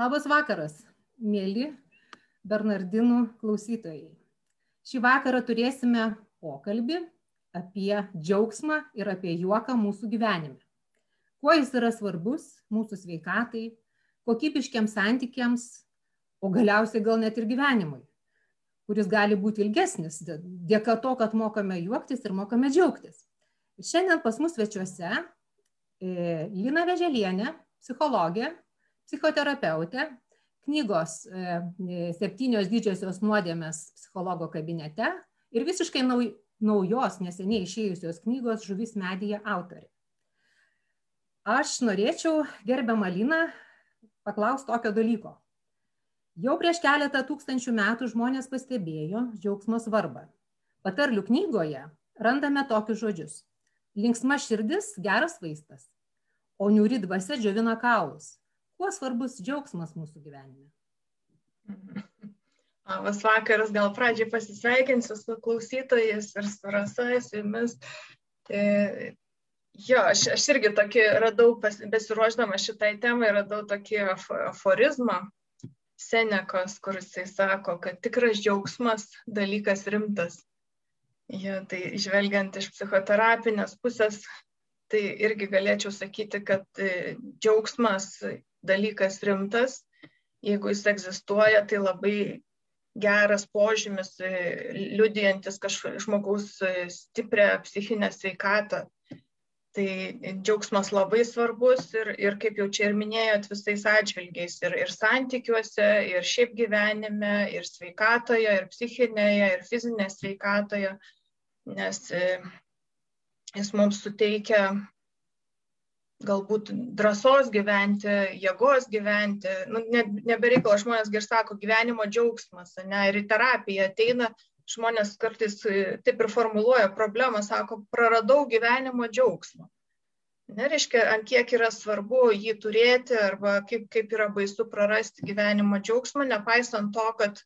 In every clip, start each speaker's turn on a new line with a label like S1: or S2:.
S1: Labas vakaras, mėly Bernardinų klausytojai. Šį vakarą turėsime pokalbį apie džiaugsmą ir apie juoką mūsų gyvenime. Kuo jis yra svarbus mūsų sveikatai, kokybiškiams santykiams, o galiausiai gal net ir gyvenimui, kuris gali būti ilgesnis dėka to, kad mokame juoktis ir mokame džiaugtis. Šiandien pas mus svečiuose e, Lina Veželienė, psichologė, psichoterapeutė, knygos e, septynios didžiosios nuodėmės psichologo kabinete ir visiškai nauj, naujos, neseniai išėjusios knygos Žuvis medyje autorė. Aš norėčiau, gerbiamą Liną, paklausti tokio dalyko. Jau prieš keletą tūkstančių metų žmonės pastebėjo džiaugsmo svarbą. Patarlių knygoje randame tokius žodžius. Linksma širdis - geras vaistas, o niūri dvasia džiovina kaulus. Kuo svarbus džiaugsmas mūsų gyvenime?
S2: Labas vakaras, gal pradžiai pasisveikinsiu su klausytojais ir su Rasa, su jumis. E, jo, aš, aš irgi tokį radau, pas, besiruoždama šitai temai, radau tokį aforizmą Senekos, kur jisai sako, kad tikras džiaugsmas dalykas rimtas. Ja, tai žvelgiant iš psichoterapinės pusės, tai irgi galėčiau sakyti, kad e, džiaugsmas dalykas rimtas, jeigu jis egzistuoja, tai labai geras požymis, e, liudijantis kažkokios žmogaus e, stiprią psichinę sveikatą. Tai džiaugsmas labai svarbus ir, ir kaip jau čia ir minėjot, visais atžvilgiais ir, ir santykiuose, ir šiaip gyvenime, ir sveikatoje, ir psichinėje, ir fizinėje sveikatoje, nes e, jis mums suteikia galbūt drąsos gyventi, jėgos gyventi. Nu, ne, nebereikalo žmonės ir sako gyvenimo džiaugsmas, ne, ir į terapiją ateina žmonės kartais e, taip ir formuluoja problemą, sako, praradau gyvenimo džiaugsmą. Nereiškia, ant kiek yra svarbu jį turėti arba kaip, kaip yra baisu prarasti gyvenimo džiaugsmą, nepaisant to, kad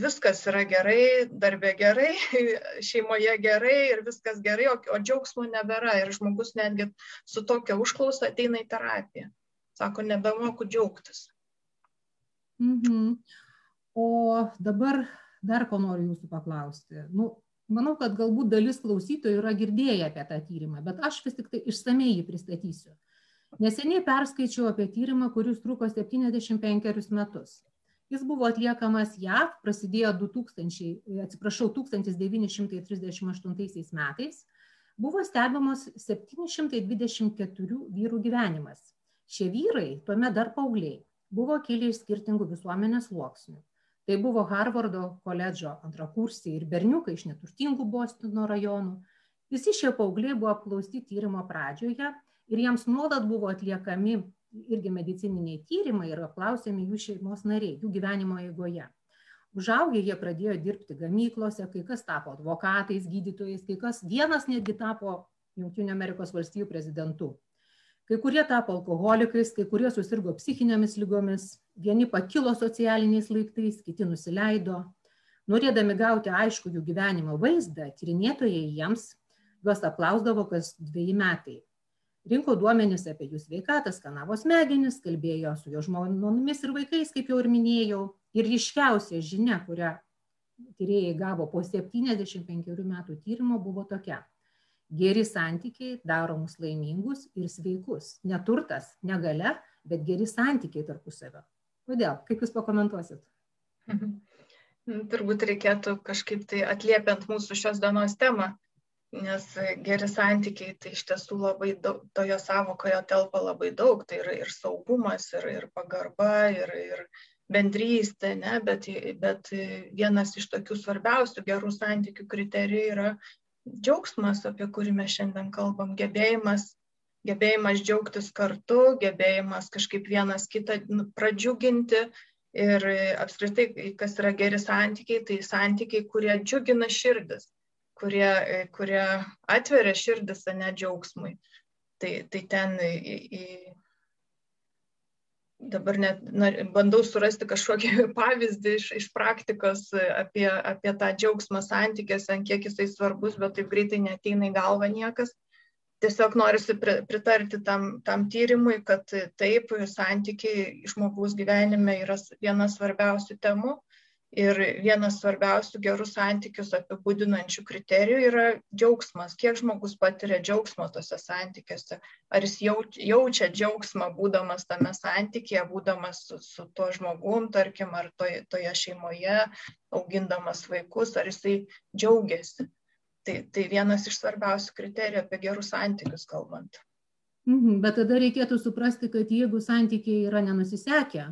S2: viskas yra gerai, darbė gerai, šeimoje gerai ir viskas gerai, o, o džiaugsmo nebėra. Ir žmogus netgi su tokia užklausa ateina į terapiją. Sako, nebemoku džiaugtis.
S1: Mhm. O dabar dar ko noriu jūsų paklausti. Nu, manau, kad galbūt dalis klausytojų yra girdėję apie tą tyrimą, bet aš vis tik tai išsamei jį pristatysiu. Neseniai perskaičiau apie tyrimą, kuris truko 75 metus. Jis buvo atliekamas JAV, prasidėjo 2000, atsiprašau, 1938 metais. Buvo stebimos 724 vyrų gyvenimas. Šie vyrai, tuomet dar paaugliai, buvo kilę iš skirtingų visuomenės sluoksnių. Tai buvo Harvardo koledžo antrakursiai ir berniukai iš neturtingų Bostono rajonų. Visi šie paaugliai buvo apklausti tyrimo pradžioje ir jiems nuolat buvo atliekami irgi medicininiai tyrimai ir apklausiami jų šeimos nariai, jų gyvenimo eigoje. Užaugę jie pradėjo dirbti gamyklose, kai kas tapo advokatais, gydytojais, kai kas vienas netgi tapo Junktinių Amerikos valstijų prezidentu. Kai kurie tapo alkoholikais, kai kurie susirgo psichinėmis lygomis, vieni pakilo socialiniais laiptais, kiti nusileido. Norėdami gauti aišku jų gyvenimo vaizdą, tyrinėtojai jiems juos aplausdavo kas dviejai metai rinko duomenis apie jų sveikatą, skanavo smegenis, kalbėjo su jo žmonomis ir vaikais, kaip jau ir minėjau. Ir ryškiausia žinia, kurią tyrėjai gavo po 75 metų tyrimo, buvo tokia. Geri santykiai daro mus laimingus ir sveikus. Neturtas, negale, bet geri santykiai tarpusavio. Kodėl? Kaip Jūs pakomentuosit?
S2: Turbūt reikėtų kažkaip tai atliepiant mūsų šios dienos temą, nes geri santykiai tai iš tiesų labai daug, toje savokoje telpa labai daug, tai yra ir saugumas, ir, ir pagarba, ir, ir bendrystė, ne? bet, bet vienas iš tokių svarbiausių gerų santykių kriterijų yra džiaugsmas, apie kurį mes šiandien kalbam, gebėjimas, gebėjimas džiaugtis kartu, gebėjimas kažkaip vienas kitą nu, pradžiuginti. Ir apskritai, kas yra geri santykiai, tai santykiai, kurie džiugina širdis kurie, kurie atveria širdis, ne džiaugsmui. Tai, tai ten į, į, dabar net na, bandau surasti kažkokį pavyzdį iš, iš praktikos apie, apie tą džiaugsmą santykėse, ant kiek jisai svarbus, bet taip greitai neteina į galvą niekas. tiesiog norisi pritarti tam, tam tyrimui, kad taip, santykiai žmogaus gyvenime yra viena svarbiausių temų Ir vienas svarbiausių gerų santykius apibūdinančių kriterijų yra džiaugsmas. Kiek žmogus patiria džiaugsmo tose santykiuose. Ar jis jaučia džiaugsmą būdamas tame santykėje, būdamas su, su tuo žmogum, tarkim, ar toje, toje šeimoje, augindamas vaikus, ar jisai džiaugiasi. Tai, tai vienas iš svarbiausių kriterijų apie gerus santykius kalbant.
S1: Mhm, bet tada reikėtų suprasti, kad jeigu santykiai yra nenusisekę,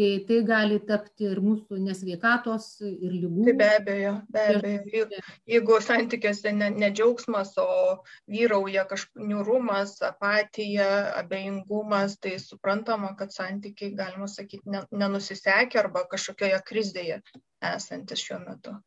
S1: tai tai gali tapti ir mūsų nesveikatos ir lygų.
S2: Tai be abejo, be abejo. Jeigu santykiuose ne, ne džiaugsmas, o vyrauja kažkoks niurumas, apatija, abejingumas, tai suprantama, kad santykiai, galima sakyti, nenusisekia arba kažkokioje krizėje esantis šiuo metu.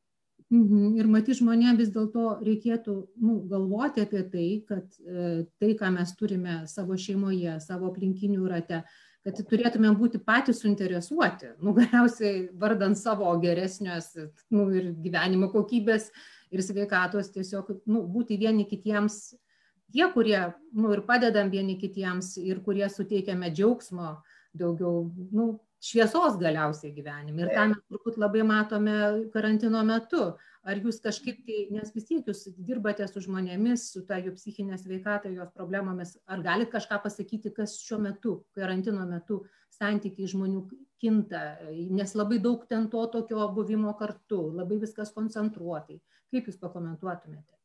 S1: Mhm. Ir matyti žmonėms vis dėlto reikėtų nu, galvoti apie tai, kad e, tai, ką mes turime savo šeimoje, savo aplinkinių rate, kad turėtumėm būti patys suinteresuoti, nu, galiausiai vardant savo geresnės nu, ir gyvenimo kokybės ir sveikatos, tiesiog nu, būti vieni kitiems tie, kurie nu, ir padedam vieni kitiems ir kurie suteikiame džiaugsmo daugiau, nu, šviesos galiausiai gyvenime. Ir tą mes turbūt labai matome karantino metu ar jūs kažkaip tai nes vis tiek jūs dirbate su žmonėmis su ta jų psichine sveikata jos problemomis. Ar galit kažką pasakyti kas šiuo metu karantino metu santykiai žmonių kinta? Nes labai daug ten to tokio buvimo kartu labai viskas koncentruotai. Kaip jūs pakomentuotumėte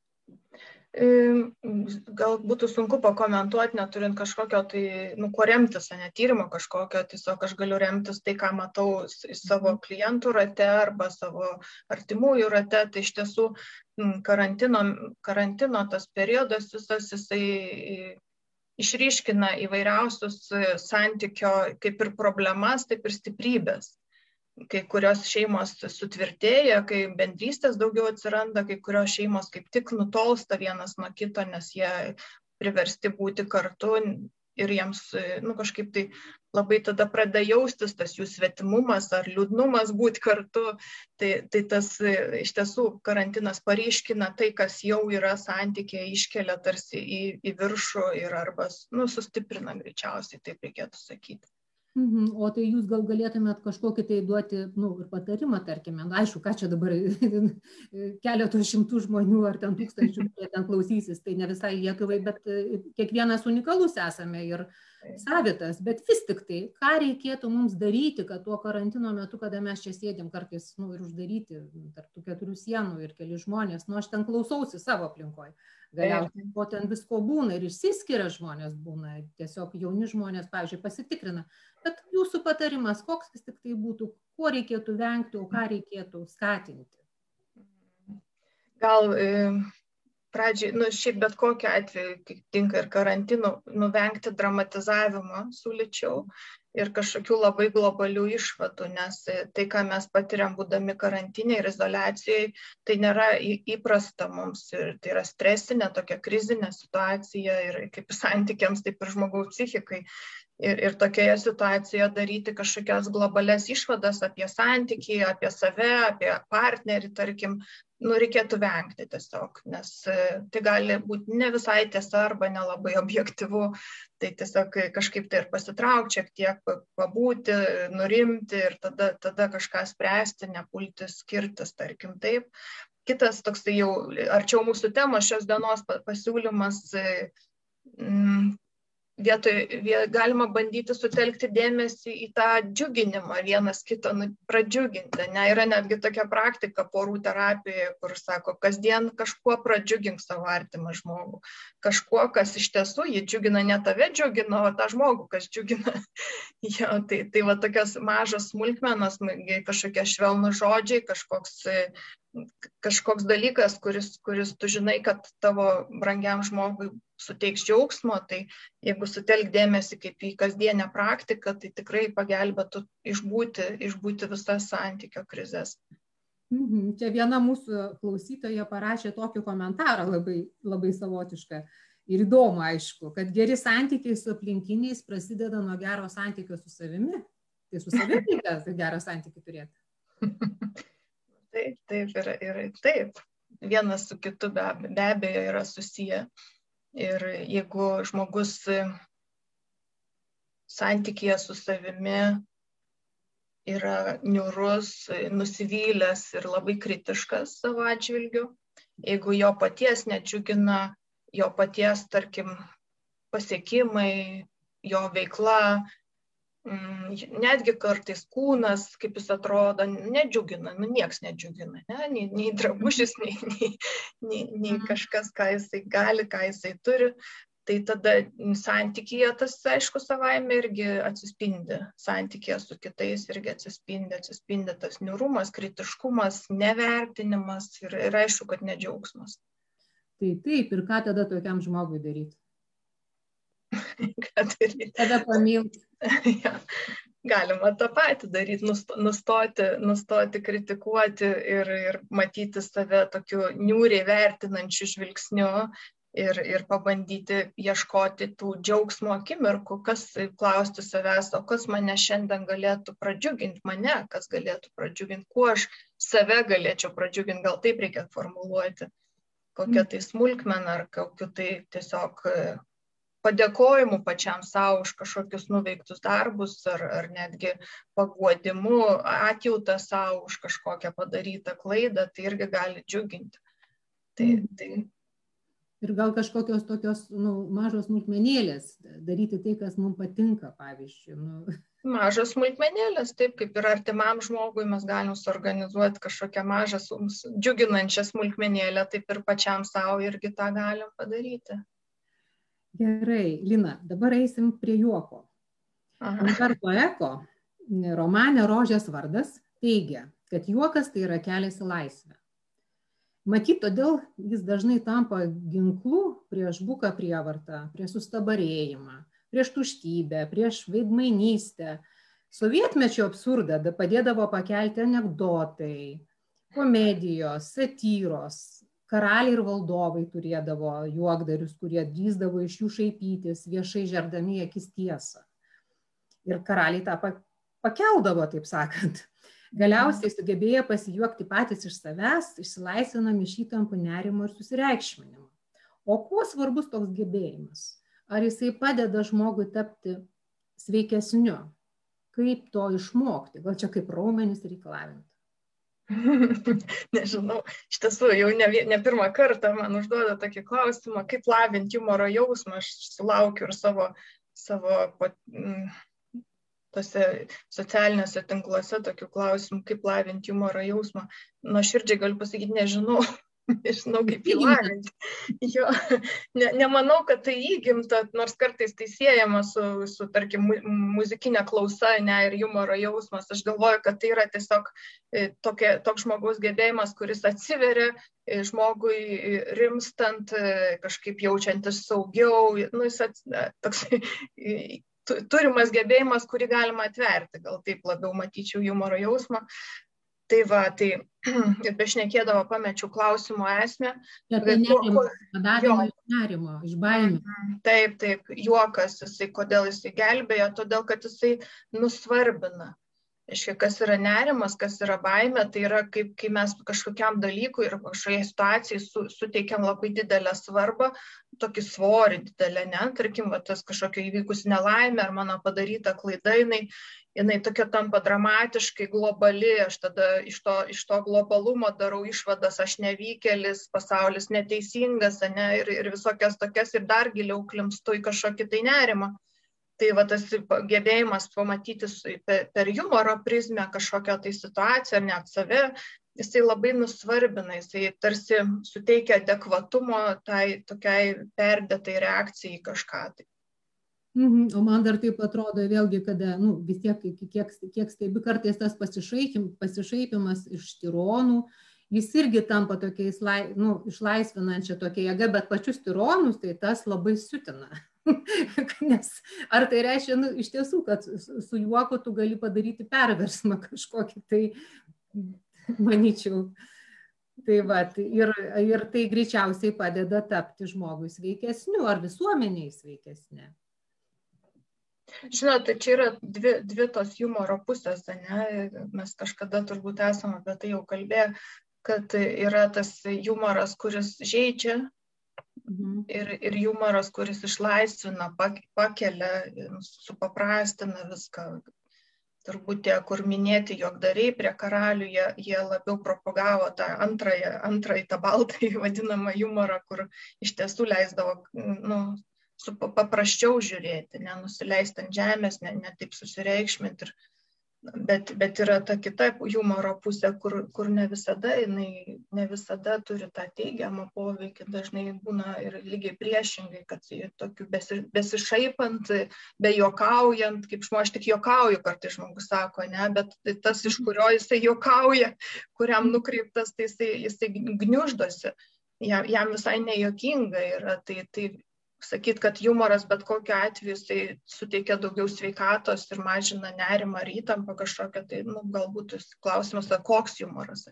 S2: gal būtų sunku pakomentuoti, neturint kažkokio tai, nu, kuo remtis, ne tyrimo kažkokio, tiesiog aš galiu remtis tai, ką matau savo klientų rate arba savo artimųjų rate, tai iš tiesų karantino, karantino tas periodas visas jisai išryškina įvairiausius santykio kaip ir problemas, taip ir stiprybės kai kurios šeimos sutvirtėja, kai bendrystės daugiau atsiranda, kai kurios šeimos kaip tik nutolsta vienas nuo kito, nes jie priversti būti kartu ir jiems nu, kažkaip tai labai tada pradeda jaustis tas jų svetimumas ar liūdnumas būti kartu. Tai, tai tas iš tiesų karantinas paryškina tai, kas jau yra santykė, iškelia tarsi į, į viršų ir arba nu, sustiprina greičiausiai, taip reikėtų sakyti.
S1: Mhm. O tai jūs gal galėtumėt kažkokį tai duoti, nu, ir patarimą, tarkime, na, aišku, ką čia dabar keletų šimtų žmonių ar ten tūkstančių, kurie ten klausysis, tai ne visai Lietuvai, bet e, kiekvienas unikalus esame ir savitas, bet vis tik tai, ką reikėtų mums daryti, kad tuo karantino metu, kada mes čia sėdėm kartais, nu, ir uždaryti tarp tų keturių sienų ir keli žmonės, nu, aš ten klausausi savo aplinkoje galiausiai ko ten visko būna ir išsiskiria žmonės būna tiesiog jauni žmonės pavyzdžiui pasitikrina bet jūsų patarimas koks vis tik tai būtų ko reikėtų vengti o ką reikėtų skatinti
S2: gal e, pradžiai, nu šiaip bet kokiu atveju, kaip tinka ir karantino, nuvengti dramatizavimo, siūlyčiau, ir kažkokių labai globalių išvadų, nes tai, ką mes patiriam būdami karantinė ir izolacijai, tai nėra įprasta mums ir tai yra stresinė tokia krizinė situacija ir kaip santykiams, taip ir žmogaus psichikai. Ir, ir tokioje situacijoje daryti kažkokias globales išvadas apie santykį, apie save, apie partnerį, tarkim, nu, reikėtų vengti tiesiog, nes e, tai gali būti ne visai tiesa arba nelabai objektivu, tai tiesiog kažkaip tai ir pasitraukti, šiek tiek pabūti, nurimti ir tada, tada kažką spręsti, nepulti skirtis, tarkim taip. Kitas toksai jau arčiau mūsų temos šios dienos pasiūlymas vietoj galima bandyti sutelkti dėmesį į tą džiuginimą vienas kito nu, pradžiuginti. Ne, yra netgi tokia praktika porų terapijoje, kur sako, kasdien kažkuo pradžiugink savo artimą žmogų. Kažkuo, kas iš tiesų jį džiugina, ne tave džiugina, o tą žmogų, kas džiugina. jo, tai, tai va tokios mažos smulkmenos, kažkokie švelnų žodžiai, kažkoks kažkoks dalykas, kuris, kuris tu žinai, kad tavo brangiam žmogui suteiks džiaugsmo, tai jeigu sutelk dėmesį kaip į kasdienę praktiką, tai tikrai pagelbėtų išbūti, išbūti visas santykio krizės.
S1: Mhm. Čia viena mūsų klausytoja parašė tokį komentarą labai, labai savotišką ir įdomu, aišku, kad geri santykiai su aplinkiniais prasideda nuo gero santykio su savimi. Tai su savimi reikia gerą santykį turėti.
S2: taip, taip, ir, ir taip. Vienas su kitu be, be abejo yra susiję. Ir jeigu žmogus santykėje su savimi yra niurus, nusivylęs ir labai kritiškas savo atžvilgiu, jeigu jo paties nedžiugina, jo paties, tarkim, pasiekimai, jo veikla, netgi kartais kūnas, kaip jis atrodo, nedžiugina, nu nieks nedžiugina, ne? nei, nei drabužis, nei, nei, nei, nei kažkas, ką jisai gali, ką jisai turi. Tai tada santykėje tas, aišku, savaime irgi atsispindi, santykėje su kitais irgi atsispindi, atsispindi tas niurumas, kritiškumas, nevertinimas ir, ir aišku, kad nedžiaugsmas.
S1: Tai taip, ir ką tada tokiam žmogui daryti?
S2: ką daryti?
S1: Tada pamilti.
S2: ja. Galima tą patį daryti, nustoti, nustoti kritikuoti ir, ir matyti save tokiu niūriai vertinančiu žvilgsniu ir, ir pabandyti ieškoti tų džiaugsmo akimirkų, kas klausti savęs, o kas mane šiandien galėtų pradžiuginti, mane, kas galėtų pradžiuginti, kuo aš save galėčiau pradžiuginti, gal taip reikia formuluoti, kokia tai smulkmena ar kokiu tai tiesiog padėkojimu pačiam savo už kažkokius nuveiktus darbus ar, ar netgi paguodimu, atjautą savo už kažkokią padarytą klaidą, tai irgi gali džiuginti. Tai,
S1: mm. tai... Ir gal kažkokios tokios nu, mažos smulkmenėlės, daryti tai, kas mums patinka, pavyzdžiui. Nu.
S2: Mažos smulkmenėlės, taip kaip ir artimam žmogui mes galim suorganizuoti kažkokią mažą, džiuginančią smulkmenėlę, taip ir pačiam savo irgi tą galim padaryti.
S1: Gerai, Lina, dabar eisim prie juoko. Umberto Eko romane Rožės vardas teigia, kad juokas tai yra kelias į laisvę. Matyt, todėl jis dažnai tampa ginklu prieš buką prievartą, prieš sustabarėjimą, prieš tuštybę, prieš veidmainystę. Sovietmečio absurdą padėdavo pakelti anegdotai, komedijos, satyros, karaliai ir valdovai turėdavo juokdarius, kurie drįzdavo iš jų šaipytis, viešai žerdami akis tiesą. Ir karaliai tą pakeldavo, taip sakant. Galiausiai sugebėjo pasijuokti patys iš savęs, išsilaisvinami iš įtampų nerimo ir susireikšminimo. O kuo svarbus toks gebėjimas? Ar jisai padeda žmogui tapti sveikesniu? Kaip to išmokti? Gal čia kaip raumenis reikalavinti?
S2: nežinau, iš tiesų jau ne, ne pirmą kartą man užduoda tokį klausimą, kaip lavinti humoro jausmą, aš sulaukiu ir savo, savo pat, m, tose socialiniuose tinkluose tokių klausimų, kaip lavinti humoro jausmą. Nu, širdžiai galiu pasakyti, nežinau, nežinau kaip jį lavinti. Jo, ne, nemanau, kad tai įgimta, nors kartais tai siejama su, su tarkim, muzikinė klausa ne, ir humoro jausmas. Aš galvoju, kad tai yra tiesiog e, tokia, toks žmogaus gebėjimas, kuris atsiveria e, žmogui e, rimstant, kažkaip jaučiantis saugiau. Nu, jis ats, toks, turimas gebėjimas, kurį galima atverti, gal taip labiau matyčiau humoro jausmą. Tai va, tai ir bešnekėdavo pamečiau klausimo esmę.
S1: Apie nerimo, padavimo iš nerimo, iš baimės.
S2: Mhm, taip, taip, juokas, jisai, kodėl jisai gelbėjo, todėl kad jisai nusvarbina. Iškia, kas yra nerimas, kas yra baime, tai yra kaip kai mes kažkokiam dalykui ir kažkokiai situacijai su, suteikiam labai didelę svarbą, tokį svorį didelę, ne, tarkim, va, tas kažkokia įvykusi nelaimė ar mano padaryta klaida, jinai, jinai tokia tampa dramatiškai globali, aš tada iš to, iš to globalumo darau išvadas, aš nevykėlis, pasaulis neteisingas, ne, ir, ir visokias tokias ir dar giliau klimstu į kažkokį tai nerimą. Tai va tas gebėjimas pamatyti per, humoro prizmę kažkokią tai situaciją, ar net save, jisai labai nusvarbina, jisai tarsi suteikia adekvatumo tai tokiai perdėtai reakcijai kažką. Tai.
S1: Mhm. O man dar taip atrodo vėlgi, kada, nu, vis tiek, kiek, kiek stebi kartais tas pasišaipim, pasišaipimas iš tironų, jis irgi tampa tokiais, nu, išlaisvinančia tokia jėga, bet pačius tironus tai tas labai siutina. Nes ar tai reiškia, nu, iš tiesų, kad su juoku tu gali padaryti perversmą kažkokį, tai manyčiau. Tai va, ir, ir tai greičiausiai padeda tapti žmogui sveikesniu ar visuomeniai sveikesnė.
S2: Žinote, čia yra dvi, dvi tos humoro pusės, ne? mes kažkada turbūt esame apie tai jau kalbėję, kad yra tas humoras, kuris žaidžia, mhm. ir, ir humoras, kuris išlaisvina, pakelia, supaprastina viską. Turbūt tie, kur minėti jogdariai prie karalių, jie, jie labiau propagavo tą antrąją, antrąjį, tą baltąjį vadinamą humorą, kur iš tiesų leisdavo nu, su paprasčiau žiūrėti, nenusileisti ant žemės, ne, ne taip susireikšminti. Ir, bet, bet yra ta kita humoro pusė, kur, kur ne, visada, jinai, ne visada turi tą teigiamą poveikį, dažnai būna ir lygiai priešingai, kad tokiu besi, besišaipant, bejokaujant, kaip žmogus, aš tik jokauju, kartais žmogus sako, ne, bet tas, iš kurio jisai jokauja, kuriam nukreiptas, tai jisai, jisai gniuždosi jam, jam visai nejuokinga yra. Tai, tai sakyt, kad humoras bet kokiu atveju jisai suteikia daugiau sveikatos ir mažina nerimą ar įtampą kažkokią, tai nu, galbūt klausimas, koks humoras.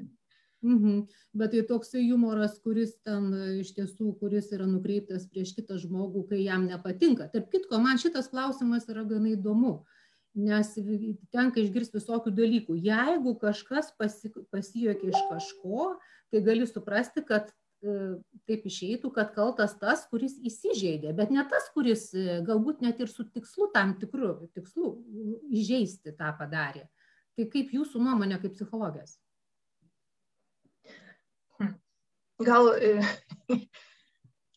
S1: Mhm. Bet tai toksai humoras, kuris ten iš tiesų, kuris yra nukreiptas prieš kitą žmogų, kai jam nepatinka. Tarp kitko, man šitas klausimas yra gana įdomu, nes tenka išgirsti visokių dalykų. Jeigu kažkas pasi, pasijuokia iš kažko, tai gali suprasti, kad E, taip išeitų, kad kaltas tas, kuris įsižeidė, bet ne tas, kuris e, galbūt net ir su tikslu, tam tikru tikslu, įžeisti tą padarė. Tai kaip jūsų nuomonė kaip psichologės?
S2: Hm. Gal e,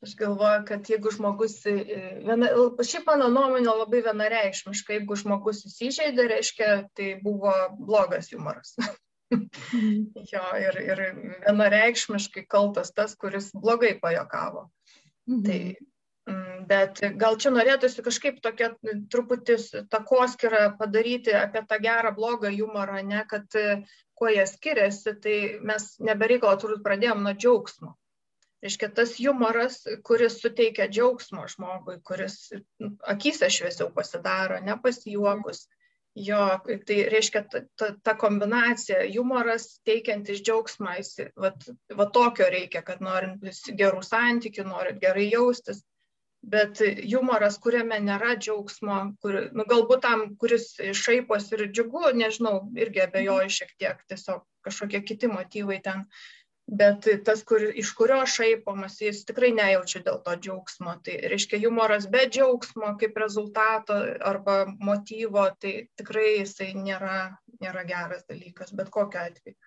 S2: aš galvoju, kad jeigu žmogus, viena, šiaip mano nuomonė labai vienareikšmiška, jeigu žmogus įsižeidė, reiškia, tai buvo blogas humoras. Mhm. jo, ir, ir vienareikšmiškai kaltas tas, kuris blogai pajokavo. Mhm. Tai, bet gal čia norėtųsi kažkaip tokia truputį takoskirą padaryti apie tą gerą, blogą humorą, ne, kad kuo jie skiriasi, tai mes nebereikalo turbūt pradėjom nuo džiaugsmo. Reiškia, tas humoras, kuris suteikia džiaugsmo žmogui, kuris akise šviesiau pasidaro, nepasijuokus, Jo, tai reiškia ta, ta, ta kombinacija, humoras teikiantis džiaugsmą, jis, va, va tokio reikia, kad norint gerų santykių, norint gerai jaustis, bet humoras, kuriame nėra džiaugsmo, kur, nu, galbūt tam, kuris šaipos ir džiugu, nežinau, irgi abejoju šiek tiek, tiesiog kažkokie kiti motyvai ten bet tas, kur, iš kurio šaipomas, jis tikrai nejaučia dėl to džiaugsmo. Tai reiškia, humoras be džiaugsmo kaip rezultato arba motyvo, tai tikrai jisai nėra, nėra geras dalykas, bet kokiu atveju.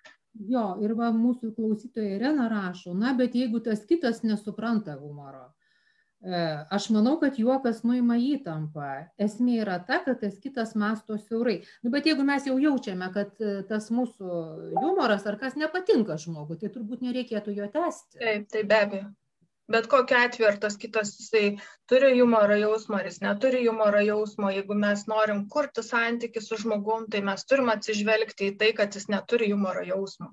S1: Jo, ir va mūsų klausytoja Irena rašo, na, bet jeigu tas kitas nesupranta humoro, aš manau, kad juokas nuima įtampą. Esmė yra ta, kad tas kitas masto siaurai. Nu, bet jeigu mes jau jaučiame, kad e, tas mūsų humoras ar kas nepatinka žmogui, tai turbūt nereikėtų jo tęsti.
S2: Taip, tai be abejo. Bet kokiu atveju, ar tas kitas jisai turi humoro jausmą, ar jis neturi humoro jausmo, jeigu mes norim kurti santykių su žmogum, tai mes turim atsižvelgti į tai, kad jis neturi humoro jausmo.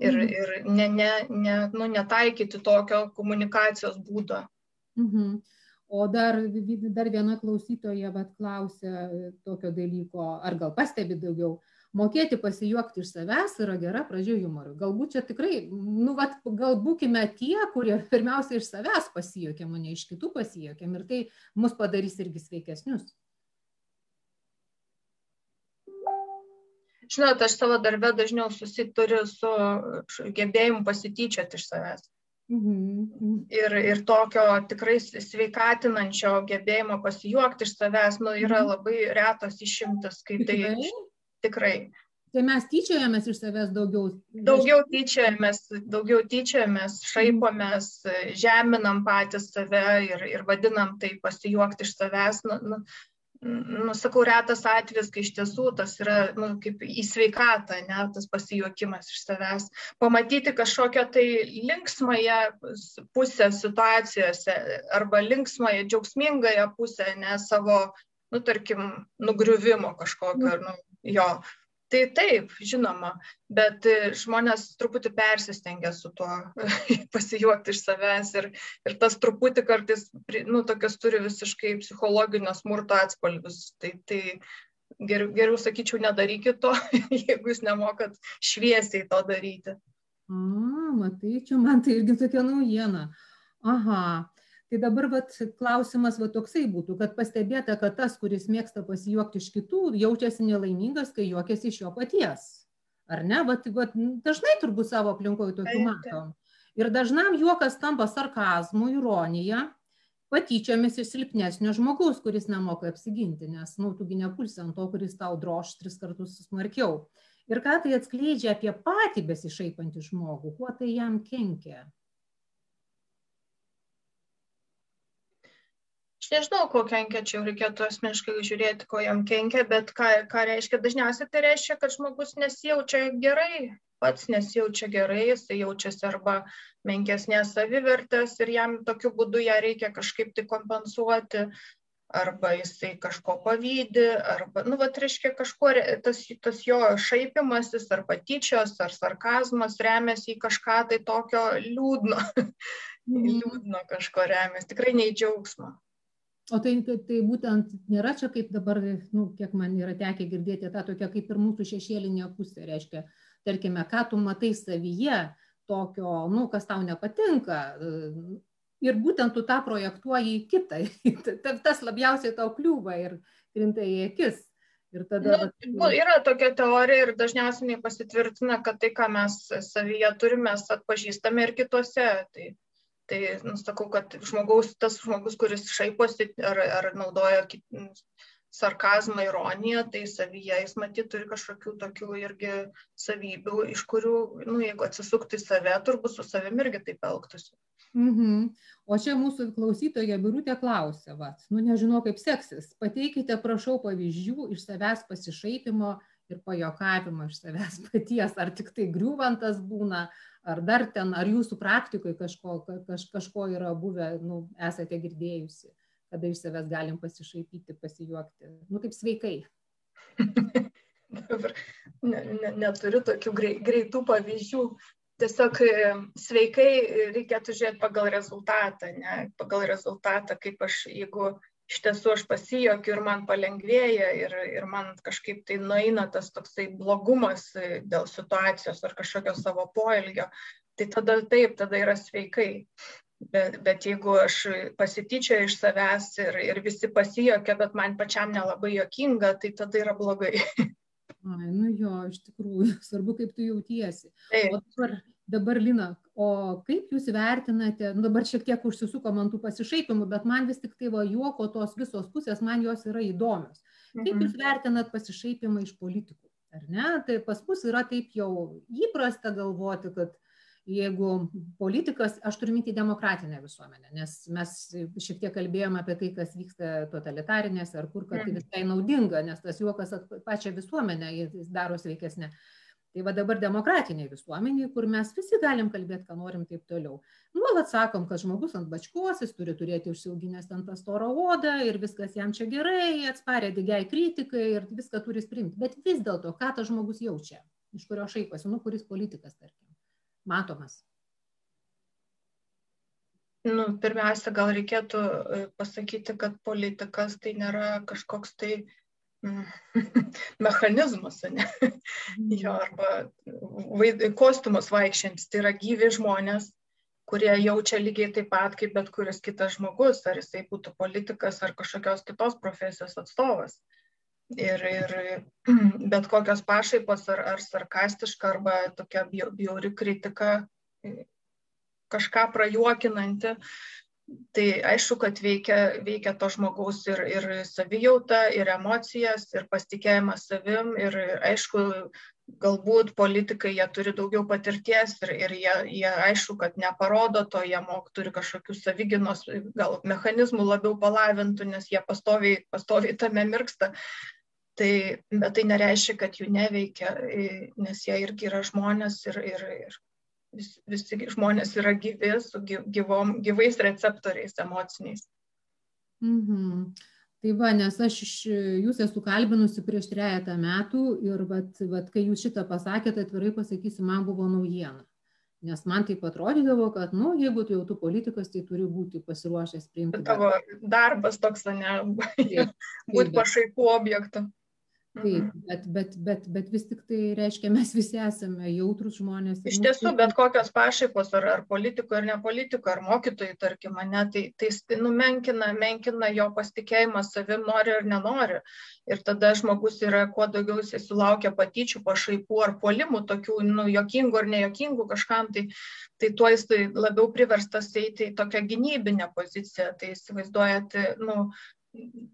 S2: Ir, mm. ir ne, ne, ne, nu, netaikyti tokio komunikacijos būdo.
S1: Mhm. O dar, dar viena klausytoja vat, klausia tokio dalyko, ar gal pastebi daugiau, mokėti pasijuokti iš savęs yra gera pradžia humorui. Galbūt čia tikrai, nu, vat, gal būkime tie, kurie pirmiausia iš savęs pasijuokėm, o ne iš kitų pasijuokėm ir tai mus padarys irgi sveikesnius.
S2: Žinot, aš savo darbę dažniau susituriu su gebėjimu pasityčioti iš savęs. Mhm. Ir, ir tokio tikrai sveikatinančio gebėjimo pasijuokti iš savęs, nu, yra mhm. labai retos išimtas, kai tai tikrai. tikrai.
S1: Tai mes tyčiojamės iš savęs daugiau.
S2: Daugiau tyčiojamės, daugiau tyčiojamės, šaipomės, žeminam patys save ir, ir vadinam tai pasijuokti iš savęs. Nu, nu, nu, sakau, retas atvejis, kai iš tiesų tas yra nu, kaip į sveikatą, ne, tas pasijuokimas iš savęs. Pamatyti kažkokią tai linksmąją pusę situacijose arba linksmąją, džiaugsmingąją pusę, ne savo, nu, tarkim, nugriuvimo kažkokio, nu, jo tai taip žinoma bet žmonės truputį persistengia su tuo pasijuokti iš savęs ir, ir tas truputį kartais, nu, tokias turi visiškai psichologinio smurto atspalvius. Tai, tai geriau, geriau sakyčiau, nedarykit to, jeigu jūs nemokat šviesiai to daryti.
S1: A, matai, čia man tai irgi tokia naujiena. Aha, tai dabar vat klausimas va toksai būtų kad pastebėta kad tas kuris mėgsta pasijuokti iš kitų jaučiasi nelaimingas kai juokiasi iš jo paties. Ar ne? Vat vat dažnai turbūt savo aplinkoj tokių matom. Ir dažnam juokas tampa sarkazmu, ironija, patyčiomis iš silpnesnio žmogaus, kuris nemoka apsiginti, nes, nu, tugi nepulsi ant to, kuris tau droš tris kartus smarkiau. Ir ką tai atskleidžia apie patį besišaipantį žmogų, kuo tai jam kenkia.
S2: Nežinau, ko kenkia, čia jau reikėtų asmeniškai žiūrėti, ko jam kenkia, bet ką, ką reiškia, dažniausiai tai reiškia, kad žmogus nesijaučia gerai, pats nesijaučia gerai, jisai jaučiasi arba menkesnės savivertės ir jam tokiu būdu ją reikia kažkaip tai kompensuoti, arba jisai kažko pavydė, arba, nu, va, reiškia, kažkuo tas, tas jo šaipimasis, ar patyčios, ar sarkazmas remiasi į kažką tai tokio liūdno, mm. liūdno kažko remiasi, tikrai nei džiaugsmo.
S1: O tai, tai, tai būtent nėra čia kaip dabar, nu, kiek man yra tekę girdėti, ta tokia kaip ir mūsų šešėlinė pusė, reiškia, tarkime, ką tu matai savyje, tokio, nu, kas tau nepatinka, ir būtent tu tą projektuoji į kitą. Tas labiausiai tau kliūva ir krinta į akis.
S2: Ir tada, nu, vat... Yra tokia teorija ir dažniausiai pasitvirtina, kad tai, ką mes savyje turime, mes atpažįstame ir kitose. Tai, tai nusakau, kad žmogaus, tas žmogus, kuris šaiposi ar, ar naudoja sarkazmą, ironiją, tai savyje jis matyt turi kažkokių tokių irgi savybių, iš kurių, nu, jeigu atsisuktų į save, turbūt su savimi irgi taip elgtųsi.
S1: Mhm. O čia mūsų klausytoja Birutė klausia, va, nu nežinau kaip seksis, pateikite prašau pavyzdžių iš savęs pasišaipimo ir pajokavimo iš savęs paties, ar tik tai griūvantas būna, ar dar ten, ar jūsų praktikoje kažko, kaž, kažko yra buvę, nu, esate girdėjusi, kada iš savęs galim pasišaipyti, pasijuokti, nu taip sveikai.
S2: Dabar ne, ne, neturiu tokių greitų pavyzdžių, tiesiog e, sveikai reikėtų žiūrėti pagal rezultatą, ne? pagal rezultatą, kaip aš, jeigu iš tiesų aš pasijokiu ir man palengvėja ir, ir man kažkaip tai nueina tas toksai blogumas e, dėl situacijos ar kažkokio savo poelgio, tai tada taip, tada yra sveikai. Bet, bet jeigu aš pasityčioju iš savęs ir, ir visi pasijokia, bet man pačiam nelabai jokinga, tai tada yra blogai.
S1: Ai, nu jo, iš tikrųjų, svarbu, kaip tu jautiesi. Taip. O dabar, dabar, Lina, o kaip jūs vertinate, nu, dabar šiek tiek užsisukom ant tų pasišaipimų, bet man vis tik tai va juoko tos visos pusės, man jos yra įdomios. Kaip mhm. jūs vertinat pasišaipimą iš politikų? Ar ne? Tai pas mus yra taip jau įprasta galvoti, kad jeigu politikas, aš turiu minti demokratinę visuomenę, nes mes šiek tiek kalbėjome apie tai, kas vyksta totalitarinėse ar kur, kad tai mhm. visai naudinga, nes tas juokas pačią visuomenę daro sveikesnė. Tai va dabar demokratiniai visuomeniai, kur mes visi galim kalbėti, ką norim taip toliau. Nuolat sakom, kad žmogus ant bačkos, jis turi turėti užsiauginęs ten tą storą odą ir viskas jam čia gerai, atsparė digiai kritikai ir viską turi sprimti. Bet vis dėlto, ką tas žmogus jaučia, iš kurio šaiposi, nu kuris politikas, tarkim matomas?
S2: Nu, pirmiausia, gal reikėtų e, pasakyti, kad politikas tai nėra kažkoks tai mechanizmas, ne? Mhm. jo, arba vaid, kostiumas vaikščiantis, tai yra gyvi žmonės, kurie jaučia lygiai taip pat kaip bet kuris kitas žmogus, ar jisai būtų politikas ar kažkokios kitos profesijos atstovas. Ir, ir bet kokios pašaipos ar, ar sarkastiška arba tokia bjauri kritika, kažką prajuokinanti, tai aišku, kad veikia, veikia to žmogaus ir, ir savijauta, ir emocijas, ir pasitikėjimas savim, ir aišku, galbūt politikai jie turi daugiau patirties ir, ir jie, jie aišku, kad neparodo to, jie mok turi kažkokių savyginos, gal mechanizmų labiau palavintų, nes jie pastoviai, pastoviai tame mirksta, tai, bet tai nereiškia, kad jų neveikia, nes jie irgi yra žmonės ir, ir, ir vis, visi žmonės yra gyvi su gyvom, gyvais receptoriais emociniais.
S1: Mhm. Tai va, nes aš iš, jūs esu kalbinusi prieš trejata metų ir vat, vat, kai jūs šitą pasakėte, atvirai pasakysiu, man buvo naujiena. Nes man taip atrodydavo, kad, nu, jeigu tu jau tu politikas, tai turi būti pasiruošęs priimti.
S2: Tavo darbas toks, ne, būti pašaipų objektu.
S1: Taip, mhm. bet, bet, bet, bet vis tik tai reiškia, mes visi esame jautrus žmonės.
S2: Iš tiesų, bet kokios pašaipos, ar, ar politiko, ar ne politiko, ar mokytojai, tarkim, ne, tai, tai numenkina, menkina jo pasitikėjimą savim, nori ar nenori. Ir tada žmogus yra, kuo daugiau jisai sulaukia patyčių, pašaipų ar polimų, tokių, nu, jokingų ar nejokingų kažkam, tai, tai tuo jis labiau priverstas eiti į tokią gynybinę poziciją. Tai įsivaizduojat, nu,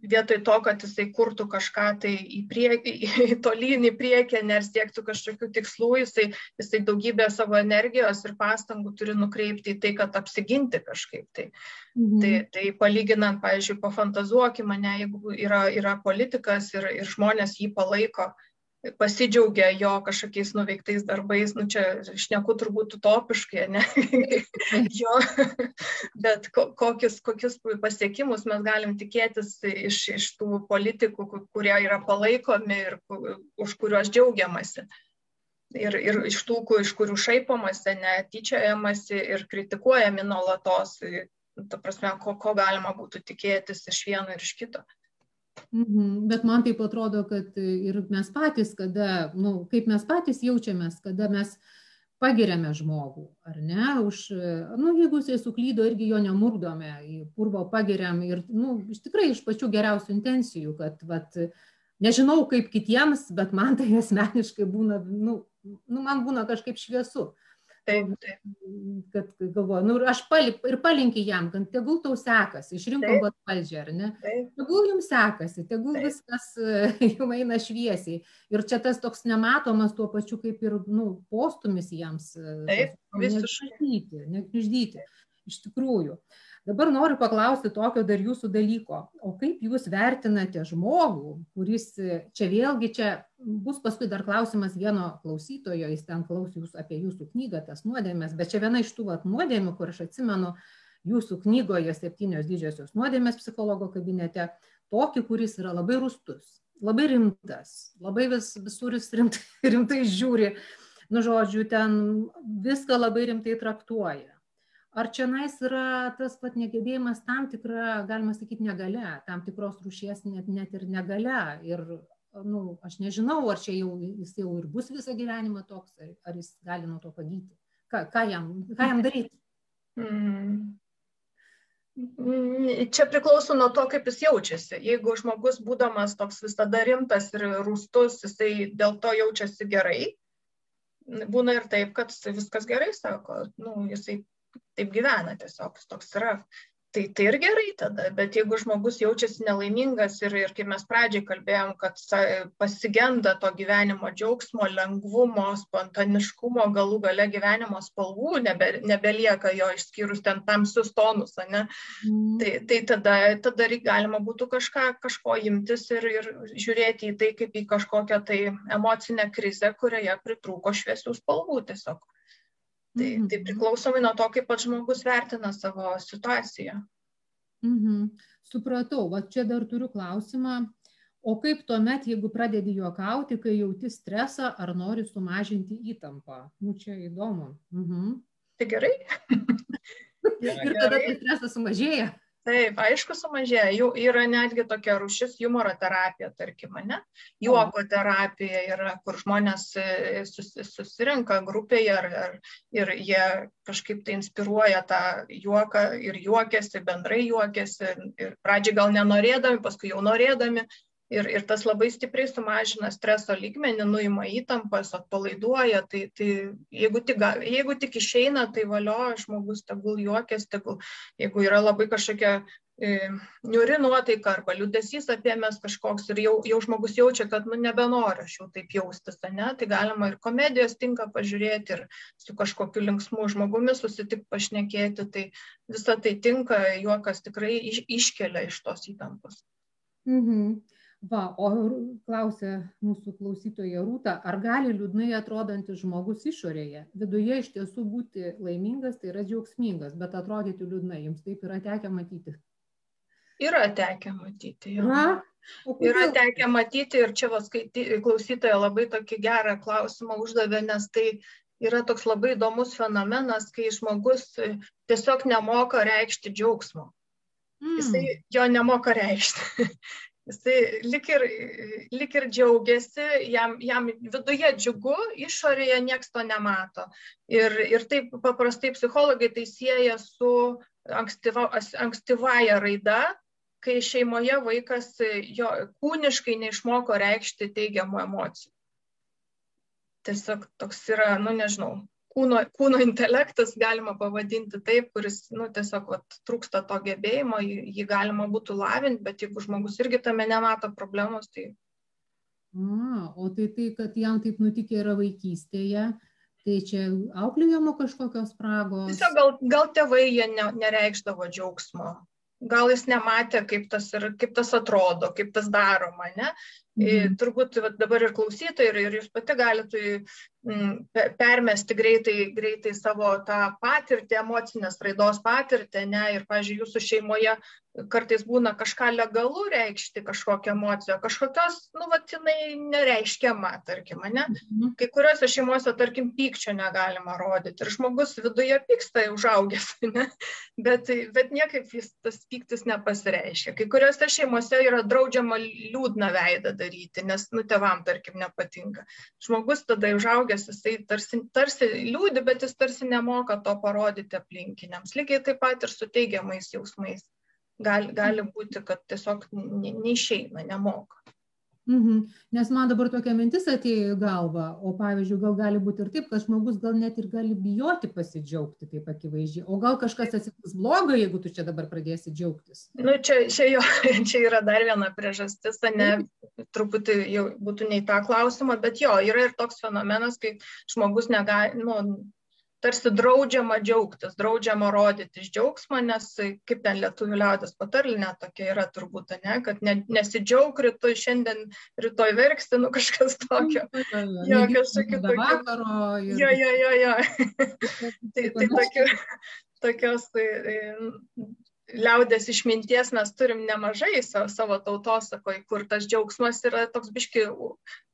S2: vietoj to, kad jisai kurtų kažką tai į priekį, į tolyn į priekį, nes siektų kažkokių tikslų, jisai, jisai daugybę savo energijos ir pastangų turi nukreipti į tai, kad apsiginti kažkaip. Tai, mhm. tai, tai palyginant, pavyzdžiui, pafantazuokime mane, jeigu yra, yra politikas ir, ir žmonės jį palaiko, pasidžiaugia jo kažkokiais nuveiktais darbais, nu čia šneku turbūt utopiškai, ne? jo, bet kokius, kokius pasiekimus mes galim tikėtis iš, iš tų politikų, kurie yra palaikomi ir už kuriuos džiaugiamasi. Ir, ir iš tų, iš kurių šaipomasi, netyčiojamasi ir kritikuojami nuolatos, ta prasme, ko, ko galima būtų tikėtis iš vieno ir iš kito.
S1: Mhm. Bet man taip atrodo, kad ir mes patys, kada, nu, kaip mes patys jaučiamės, kada mes pagiriame žmogų, ar ne, už, nu, jeigu jisai suklydo, irgi jo nemurdome, į purvo pagiriam ir, nu, iš tikrai iš pačių geriausių intencijų, kad, vat, nežinau kaip kitiems, bet man tai asmeniškai būna, na, nu, nu, man būna kažkaip šviesu. Mhm
S2: Taip, taip.
S1: Kad galvoju, nu, aš pali, ir palinkiu jam, kad tegul tau sekasi, išrinko vat valdžią, ar ne? Taip. Tegul jums sekasi, tegul taip. viskas jums eina šviesiai. Ir čia tas toks nematomas tuo pačiu kaip ir nu, postumis jiems.
S2: Taip, visiškai.
S1: Nekniždyti. Iš tikrųjų. Dabar noriu paklausti tokio dar jūsų dalyko. O kaip jūs vertinate žmogų, kuris čia vėlgi, čia bus paskui dar klausimas vieno klausytojo, jis ten klaus jūs apie jūsų knygą, tas nuodėmės, bet čia viena iš tų nuodėmių, kur aš atsimenu jūsų knygoje septynios didžiosios nuodėmės psichologo kabinete, tokį, kuris yra labai rustus, labai rimtas, labai vis, visur jis rimtai, rimtai žiūri, nu žodžiu, ten viską labai rimtai traktuoja ar čionais yra tas pat negebėjimas tam tikra, galima sakyti, negalia, tam tikros rūšies net, net ir negalia. Ir, nu, aš nežinau, ar čia jau jis jau ir bus visą gyvenimą toks, ar, ar jis gali nuo to pagyti. Ką, ką, jam, ką jam daryti?
S2: Mm. Čia priklauso nuo to, kaip jis jaučiasi. Jeigu žmogus, būdamas toks visada rimtas ir rūstus, jisai dėl to jaučiasi gerai, būna ir taip, kad viskas gerai, sako, nu, jisai taip gyvena tiesiog, toks yra. Tai, tai ir gerai tada, bet jeigu žmogus jaučiasi nelaimingas ir, ir kaip mes pradžiai kalbėjom, kad pasigenda to gyvenimo džiaugsmo, lengvumo, spontaniškumo, galų gale gyvenimo spalvų, nebe, nebelieka jo išskyrus ten tamsius tonus, ne? Mm. tai, tai tada, tada galima būtų kažką, kažko imtis ir, ir žiūrėti į tai kaip į kažkokią tai emocinę krizę, kurioje pritrūko šviesių spalvų tiesiog. Tai, mhm. tai priklausomai nuo to, kaip pats žmogus vertina savo situaciją.
S1: Mhm. Supratau, va čia dar turiu klausimą. O kaip tuomet, jeigu pradedi juokauti, kai jauti stresą ar nori sumažinti įtampą? Nu, čia įdomu. Mhm.
S2: Tai gerai.
S1: Ir tada tas stresas sumažėja.
S2: Taip, aišku, sumažėja. Jau yra netgi tokia rušis humoro terapija, tarkim, ne? Juoko terapija yra, kur žmonės e, susirinka grupėje ar, ir jie kažkaip tai inspiruoja tą juoką ir juokiasi, bendrai juokiasi. Ir pradžiai gal nenorėdami, paskui jau norėdami ir, ir tas labai stipriai sumažina streso lygmenį, nuima įtampas, atpalaiduoja, tai, tai jeigu, tik, jeigu tik išeina, tai valio, žmogus tegul juokės, tegul, jeigu yra labai kažkokia e, niuri nuotaika arba liūdėsys apėmės kažkoks ir jau, jau žmogus jaučia, kad nu, nebenori aš jau taip jaustis, ne? tai galima ir komedijos tinka pažiūrėti ir su kažkokiu linksmu žmogumi susitikti pašnekėti, tai visa tai tinka, juokas tikrai iš, iškelia iš tos įtampos.
S1: Mhm. Va, o klausia mūsų klausytoja Rūta, ar gali liūdnai atrodantis žmogus išorėje, viduje iš tiesų būti laimingas, tai yra džiaugsmingas, bet atrodyti liūdnai, jums taip yra tekę matyti?
S2: Yra tekę matyti. Yra, yra tekę matyti ir čia vas klausytoja labai tokį gerą klausimą uždavė, nes tai yra toks labai įdomus fenomenas, kai žmogus tiesiog nemoka reikšti džiaugsmo. Mm. Jisai jo nemoka reikšti. Jisai lik ir, lik ir džiaugiasi, jam, jam viduje džiugu, išorėje nieks to nemato. Ir, ir taip paprastai psichologai tai sieja su ankstyva, ankstyvaja raida, kai šeimoje vaikas jo kūniškai neišmoko reikšti teigiamų emocijų. Tiesiog toks yra, nu nežinau, kūno, kūno intelektas galima pavadinti taip, kuris, nu tiesiog vat, trūksta to gebėjimo, jį, jį galima būtų lavinti, bet jeigu žmogus irgi tame nemato problemos, tai...
S1: A, o tai tai, kad jam taip nutikė yra vaikystėje, tai čia auklėjimo kažkokios spragos.
S2: Tiesiog gal, gal tėvai jie ne, nereikšdavo džiaugsmo gal jis nematė, kaip tas, ir, kaip tas atrodo, kaip tas daroma, ne? Mhm. Turbūt va, dabar ir klausytojai, ir, ir jūs pati galite mm, permesti greitai, greitai savo tą patirtį, emocinės raidos patirtį, ne? Ir, pažiūrėjau, jūsų šeimoje kartais būna kažką legalu reikšti, kažkokią emociją, kažkokios, nu, va, jinai nereiškiama, tarkim, ne? Mhm. Kai kuriuose šeimose, tarkim, pykčio negalima rodyti ir žmogus viduje pyksta užaugęs, ne? Bet, bet niekaip jis tas pyktis nepasireiškia. Kai kuriuose šeimose yra draudžiama liūdną veidą daryti, nes, nu, tevam, tarkim, nepatinka. Žmogus tada užaugęs, jisai tarsi, tarsi liūdi, bet jis tarsi nemoka to parodyti aplinkiniams. Lygiai taip pat ir su teigiamais jausmais gali, gali būti, kad tiesiog ne, neišeina, nemoka.
S1: Mhm. Nes man dabar tokia mintis atėjo į galvą, o pavyzdžiui, gal gali būti ir taip, kad žmogus gal net ir gali bijoti pasidžiaugti taip akivaizdžiai, o gal kažkas atsitiks blogo, jeigu tu čia dabar pradėsi džiaugtis.
S2: Nu, čia, čia, jo, čia yra dar viena priežastis, ne truputį jau būtų ne į tą klausimą, bet jo, yra ir toks fenomenas, kai žmogus negali, nu, tarsi draudžiama džiaugtis, draudžiama rodyti iš džiaugsmo, nes kaip ten lietuvių liaudės patarlinė tokia yra turbūt, ne, kad ne, nesidžiaug rytoj, šiandien rytoj verksti, nu kažkas tokio. Jo, kažkokiu tokiu. Jo, jo, jo, jo. tai, tai tokiu, tokios tai, liaudės išminties mes turim nemažai savo, savo tautosakoje, kur tas džiaugsmas yra toks biški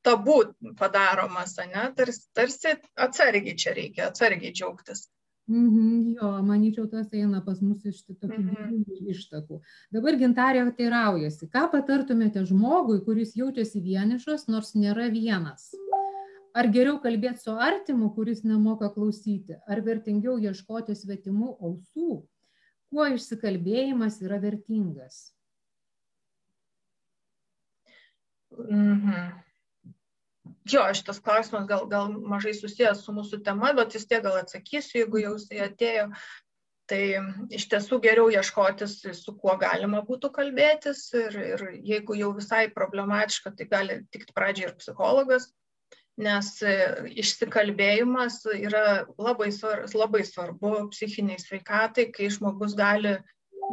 S2: tabu padaromas, ne? Tarsi, tarsi atsargiai čia reikia, atsargiai džiaugtis.
S1: Mhm, jo, manyčiau, tas eina pas mus iš tokių mhm. ištakų. Dabar gintarė teiraujasi, ką patartumėte žmogui, kuris jaučiasi vienišas, nors nėra vienas? Ar geriau kalbėti su artimu, kuris nemoka klausyti, ar vertingiau ieškoti svetimų ausų, kuo išsikalbėjimas yra vertingas?
S2: Mhm. Jo, šitas klausimas gal, gal mažai susijęs su mūsų tema, bet vis tiek gal atsakysiu, jeigu jau jisai atėjo. Tai iš tiesų geriau ieškotis, su kuo galima būtų kalbėtis ir, ir jeigu jau visai problematiška, tai gali tikti pradžiai ir psichologas, nes e, išsikalbėjimas yra labai, svar, labai svarbu psichiniai sveikatai, kai žmogus gali,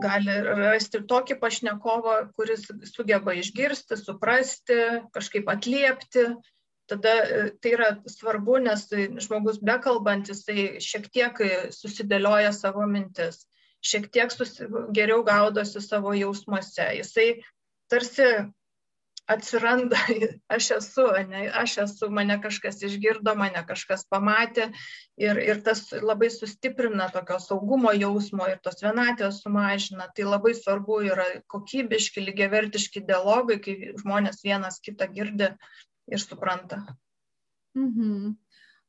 S2: gali rasti tokį pašnekovą, kuris sugeba išgirsti, suprasti, kažkaip atliepti. Tada e, tai yra svarbu, nes žmogus bekalbant, jisai šiek tiek susidėlioja savo mintis, šiek tiek susi, geriau gaudosi savo jausmuose. Jisai tarsi atsiranda, aš esu, ne, aš esu, mane kažkas išgirdo, mane kažkas pamatė ir, ir tas labai sustiprina tokio saugumo jausmo ir tos vienatės sumažina. Tai labai svarbu yra kokybiški, lygiavertiški dialogai, kai žmonės vienas kitą girdi ir supranta.
S1: Mhm.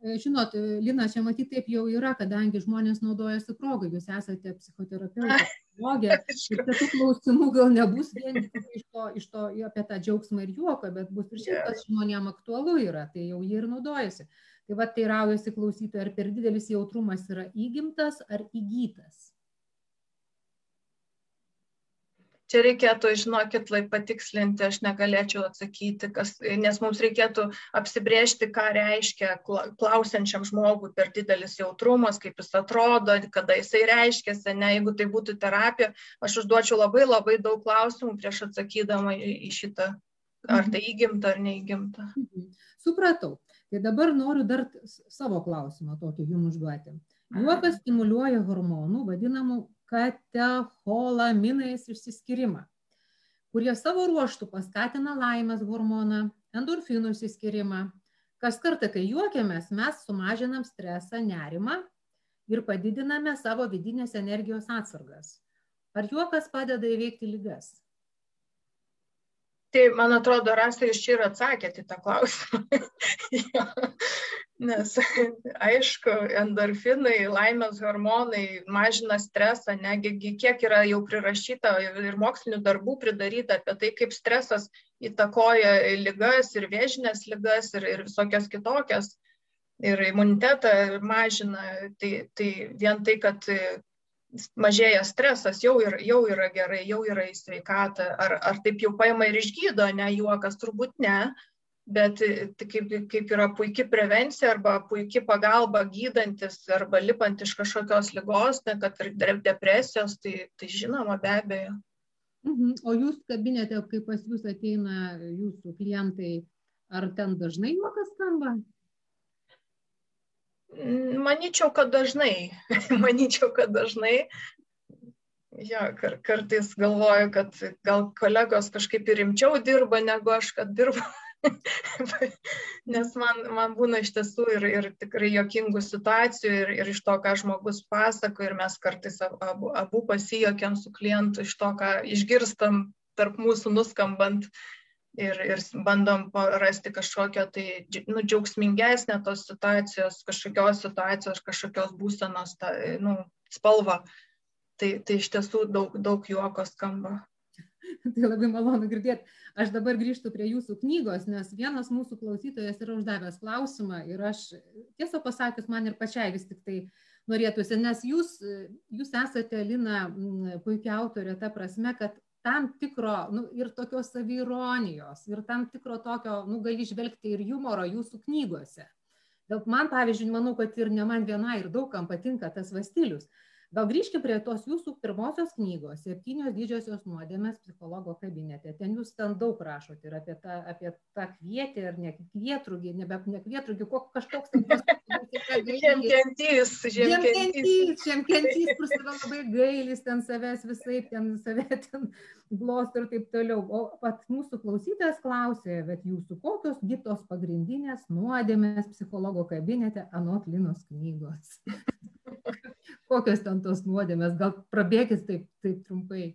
S1: E, žinot, Lina, čia matyti taip jau yra, kadangi žmonės naudojasi progą, jūs esate psichoterapeutė, psichologė, ir tų klausimų gal nebus vien iš to, iš to apie tą džiaugsmą ir juoką, bet bus ir šiaip, kas žmonėm aktualu yra, tai jau jie ir naudojasi. Tai va, tai raujasi klausytojai, ar per didelis jautrumas yra įgimtas ar įgytas?
S2: Čia reikėtų, žinokit, lai patikslinti, aš negalėčiau atsakyti, kas, nes mums reikėtų apsibriežti, ką reiškia klausiančiam žmogui per didelis jautrumas, kaip jis atrodo, kada jisai reiškia, ne, jeigu tai būtų terapija, aš užduočiau labai labai daug klausimų prieš atsakydama į šitą, ar tai įgimta ar neįgimta.
S1: Mhm. Supratau. Tai dabar noriu dar savo klausimą tokį jums užduoti. Juokas stimuliuoja hormonų, vadinamų katecholaminais išsiskyrimą, kurie savo ruoštų paskatina laimės hormoną, endorfinų išsiskyrimą. Kas kartą, kai juokiamės, mes sumažinam stresą, nerimą ir padidiname savo vidinės energijos atsargas. Ar juokas padeda įveikti lygas?
S2: Tai man atrodo, Rasa, jūs čia ir atsakėte tą klausimą. ja. Nes aišku, endorfinai, laimės hormonai mažina stresą, negi kiek yra jau prirašyta ir mokslinių darbų pridaryta apie tai, kaip stresas įtakoja lygas ir vėžinės lygas ir, ir visokias kitokias. Ir imunitetą mažina. Tai, tai vien tai, kad mažėja stresas, jau, ir, jau yra gerai, jau yra į sveikatą. Ar, ar taip jau paima ir išgydo, ne juokas, turbūt ne, bet tai kaip, kaip yra puikia prevencija arba puikia pagalba gydantis arba lipant iš kažkokios lygos, ne, kad ir depresijos, tai, tai žinoma be abejo.
S1: Mhm. O jūs kabinete, kai pas jūs ateina jūsų klientai, ar ten dažnai juokas skamba?
S2: Manyčiau, kad dažnai. Manyčiau, kad dažnai. Ja, kar, kartais galvoju, kad gal kolegos kažkaip ir rimčiau dirba, negu aš, kad dirbu. Nes man, man būna iš tiesų ir, ir tikrai jokingų situacijų ir, ir iš to, ką žmogus pasako ir mes kartais abu, abu pasijokiam su klientu iš to, ką išgirstam tarp mūsų nuskambant ir, ir bandom rasti kažkokią tai nu, džiaugsmingesnę tos situacijos, kažkokios situacijos, kažkokios būsenos ta, nu, spalvą. Tai, tai iš tiesų daug, daug juoko skamba.
S1: Tai labai malonu girdėti. Aš dabar grįžtu prie jūsų knygos, nes vienas mūsų klausytojas yra uždavęs klausimą ir aš, tiesą pasakius, man ir pačiai vis tik tai norėtųsi, nes jūs, jūs esate, Lina, puikia autorė ta prasme, kad tam tikro nu ir tokios saviironijos ir tam tikro tokio nu gali įžvelgti ir jumoro jūsų knygose. Bet man pavyzdžiui manau kad ir ne man vienai ir daug kam patinka tas va stilius gal grįžkim prie tos jūsų pirmosios knygos septynios didžiosios nuodėmės psichologo kabinete. Ten jūs ten daug rašot ir apie tą apie tą kvietį ar ne kvietrugį nebe ne kvietrugį ko kažkoks ten
S2: žemkentys
S1: žemkentys. Žemkentys kur save labai gailis ten savęs visaip ten save ten glosto ir taip toliau. O vat mūsų klausytojas klausė vat jūsų kokios gi tos pagrindinės nuodėmės psichologo kabinete anot linos knygos Kokios ten tos nuodėmės? Gal prabėgis taip, taip trumpai.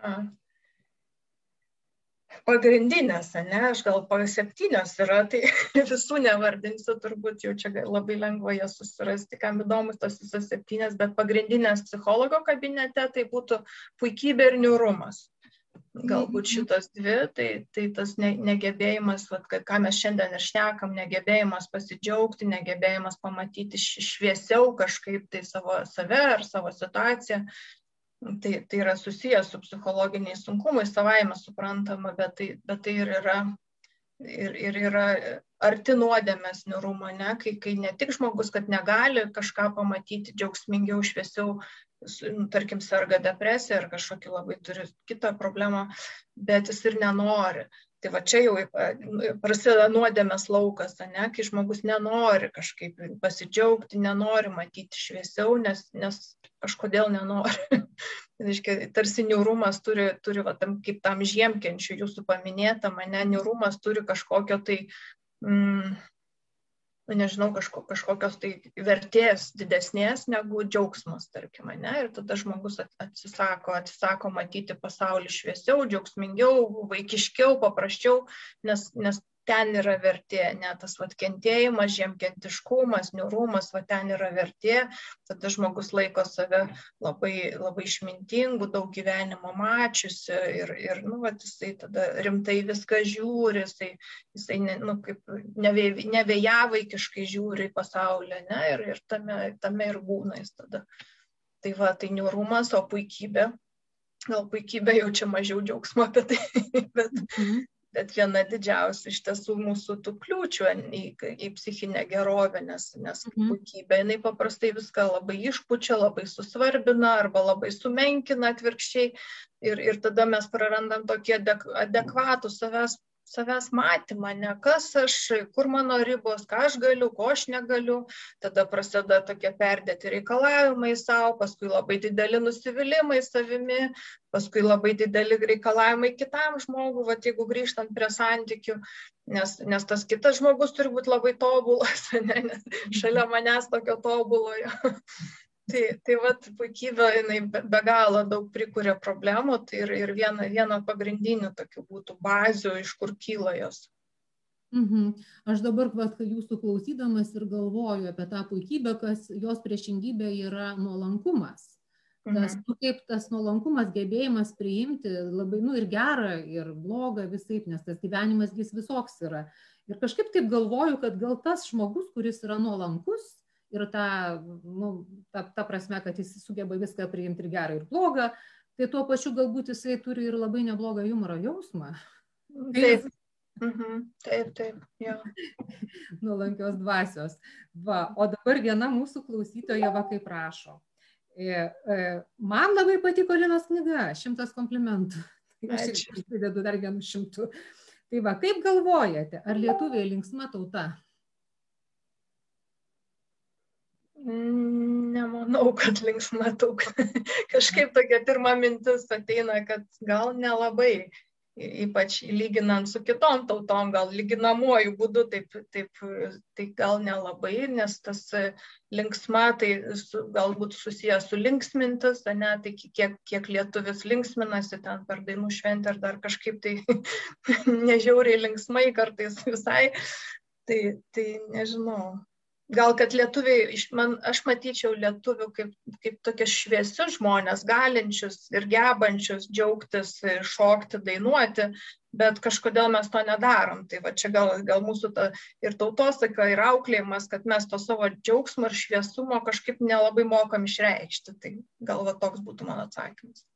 S1: A.
S2: Pagrindinės, ne, aš gal po septynios yra, tai visų nevardinsiu, turbūt jau čia labai lengva jas susirasti, kam įdomus tos visos septynės, bet pagrindinės psichologo kabinete tai būtų puikybė ir niurumas galbūt mhm. šitos dvi, tai, tai tas ne, negebėjimas, vat, ką mes šiandien ir šnekam, negebėjimas pasidžiaugti, negebėjimas pamatyti šviesiau kažkaip tai savo save ar savo situaciją, tai, tai yra susijęs su psichologiniais sunkumais, savaime suprantama, bet tai, bet tai ir yra, ir, ir yra arti nuodėmės niurumo, ne? kai, kai ne tik žmogus, kad negali kažką pamatyti džiaugsmingiau, šviesiau, tarkim, serga depresija ar kažkokį labai turi kitą problemą, bet jis ir nenori. Tai va čia jau prasideda nuodėmės laukas, ne, kai žmogus nenori kažkaip pasidžiaugti, nenori matyti šviesiau, nes, nes kažkodėl nenori. Reiškia, tarsi niurumas turi, turi va, tam, kaip tam žiemkenčių jūsų paminėta, mane niurumas turi kažkokio tai mm, nu, nežinau, kažko, kažkokios tai vertės didesnės negu džiaugsmas, tarkim, ne? Ir tada žmogus atsisako, atsisako matyti pasaulį šviesiau, džiaugsmingiau, vaikiškiau, paprasčiau, nes, nes ten yra vertė, ne tas vat kentėjimas, žiemkentiškumas, niurumas, va ten yra vertė, tada žmogus laiko save labai, labai išmintingu, daug gyvenimo mačiusi ir, ir nu, va, jisai tada rimtai viską žiūri, jisai, jisai ne, nu, kaip nevėjavaikiškai žiūri į pasaulį, ne, ir, ir tame, tame ir būna jis tada. Tai va, tai niurumas, o puikybė. Gal puikybė jau čia mažiau džiaugsmo apie tai, bet, mm bet viena didžiausių iš tiesų mūsų tų kliūčių į, į psichinę gerovę, nes, nes mhm. puikybė, jinai paprastai viską labai išpučia, labai susvarbina arba labai sumenkina atvirkščiai ir, ir tada mes prarandam tokį adekvatų savęs savęs matymą, ne kas aš, kur mano ribos, ką aš galiu, ko aš negaliu. Tada prasideda tokie perdėti reikalavimai savo, paskui labai dideli nusivylimai savimi, paskui labai dideli reikalavimai kitam žmogui, va jeigu grįžtant prie santykių, nes, nes tas kitas žmogus turi būti labai tobulas, ne, nes šalia manęs tokio tobulojo. Tai, tai vat puikybė, jinai be, be galo daug prikuria problemų tai ir, ir viena, viena pagrindinių tokių būtų bazių, iš kur kyla jos.
S1: Mhm. Aš dabar, vat, jūsų klausydamas ir galvoju apie tą puikybę, kas jos priešingybė yra nuolankumas. Tas, mhm. nu, kaip tas nuolankumas, gebėjimas priimti labai, nu, ir gerą, ir blogą visai, nes tas gyvenimas jis visoks yra. Ir kažkaip taip galvoju, kad gal tas žmogus, kuris yra nuolankus ir ta, nu, ta, ta prasme, kad jis sugeba viską priimti ir gerą, ir blogą, tai tuo pačiu galbūt jisai turi ir labai neblogą humoro jausmą.
S2: Taip. Mhm, taip, taip, jo.
S1: Nuolankios dvasios. Va, o dabar viena mūsų klausytoja va kaip prašo. E, e, man labai patiko Linos knyga, šimtas komplimentų. Aš pridedu dar vienu šimtu. Tai va, kaip galvojate, ar lietuviai linksma tauta?
S2: Mm, nemanau, kad linksma tauta. Kažkaip tokia pirma mintis ateina, kad gal nelabai ypač lyginant su kitom tautom, gal lyginamuoju būdu, taip, taip, tai gal nelabai, nes tas linksma, tai su, galbūt susijęs su linksmintis, ne, tai kiek, kiek lietuvis linksminasi ten per dainų šventę ar dar kažkaip tai nežiauriai linksmai kartais visai, tai, tai nežinau gal kad lietuviai, man, aš matyčiau lietuvių kaip, kaip tokius šviesius žmonės, galinčius ir gebančius džiaugtis, šokti, dainuoti, bet kažkodėl mes to nedarom. Tai va čia gal, gal mūsų ta, ir tautosaka, ir auklėjimas, kad mes to savo džiaugsmo ir šviesumo kažkaip nelabai mokam išreikšti. Tai gal va toks būtų mano atsakymas.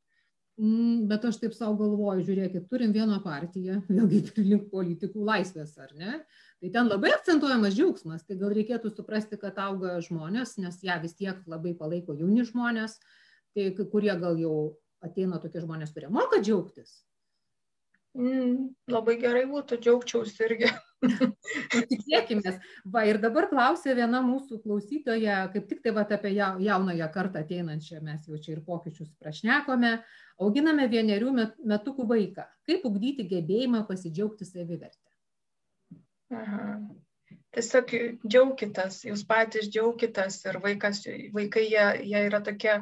S1: Mm, bet aš taip savo galvoju, žiūrėkit, turim vieną partiją, vėlgi link politikų laisvės, ar ne? Tai ten labai akcentuojamas džiaugsmas tai gal reikėtų suprasti kad auga žmonės nes ją vis tiek labai palaiko jauni žmonės tai kai kurie gal jau ateina tokie žmonės kurie moka džiaugtis
S2: Mm, labai gerai būtų, džiaugčiausi irgi.
S1: Tikėkime. Va ir dabar klausė viena mūsų klausytoja, kaip tik tai va apie jaunąją kartą ateinančią, mes jau čia ir pokyčius prašnekome, auginame vienerių metukų vaiką. Kaip ugdyti gebėjimą pasidžiaugti savivertę?
S2: Aha. Tiesiog džiaukitės, jūs patys džiaukitės ir vaikas, vaikai jie, jie yra tokie,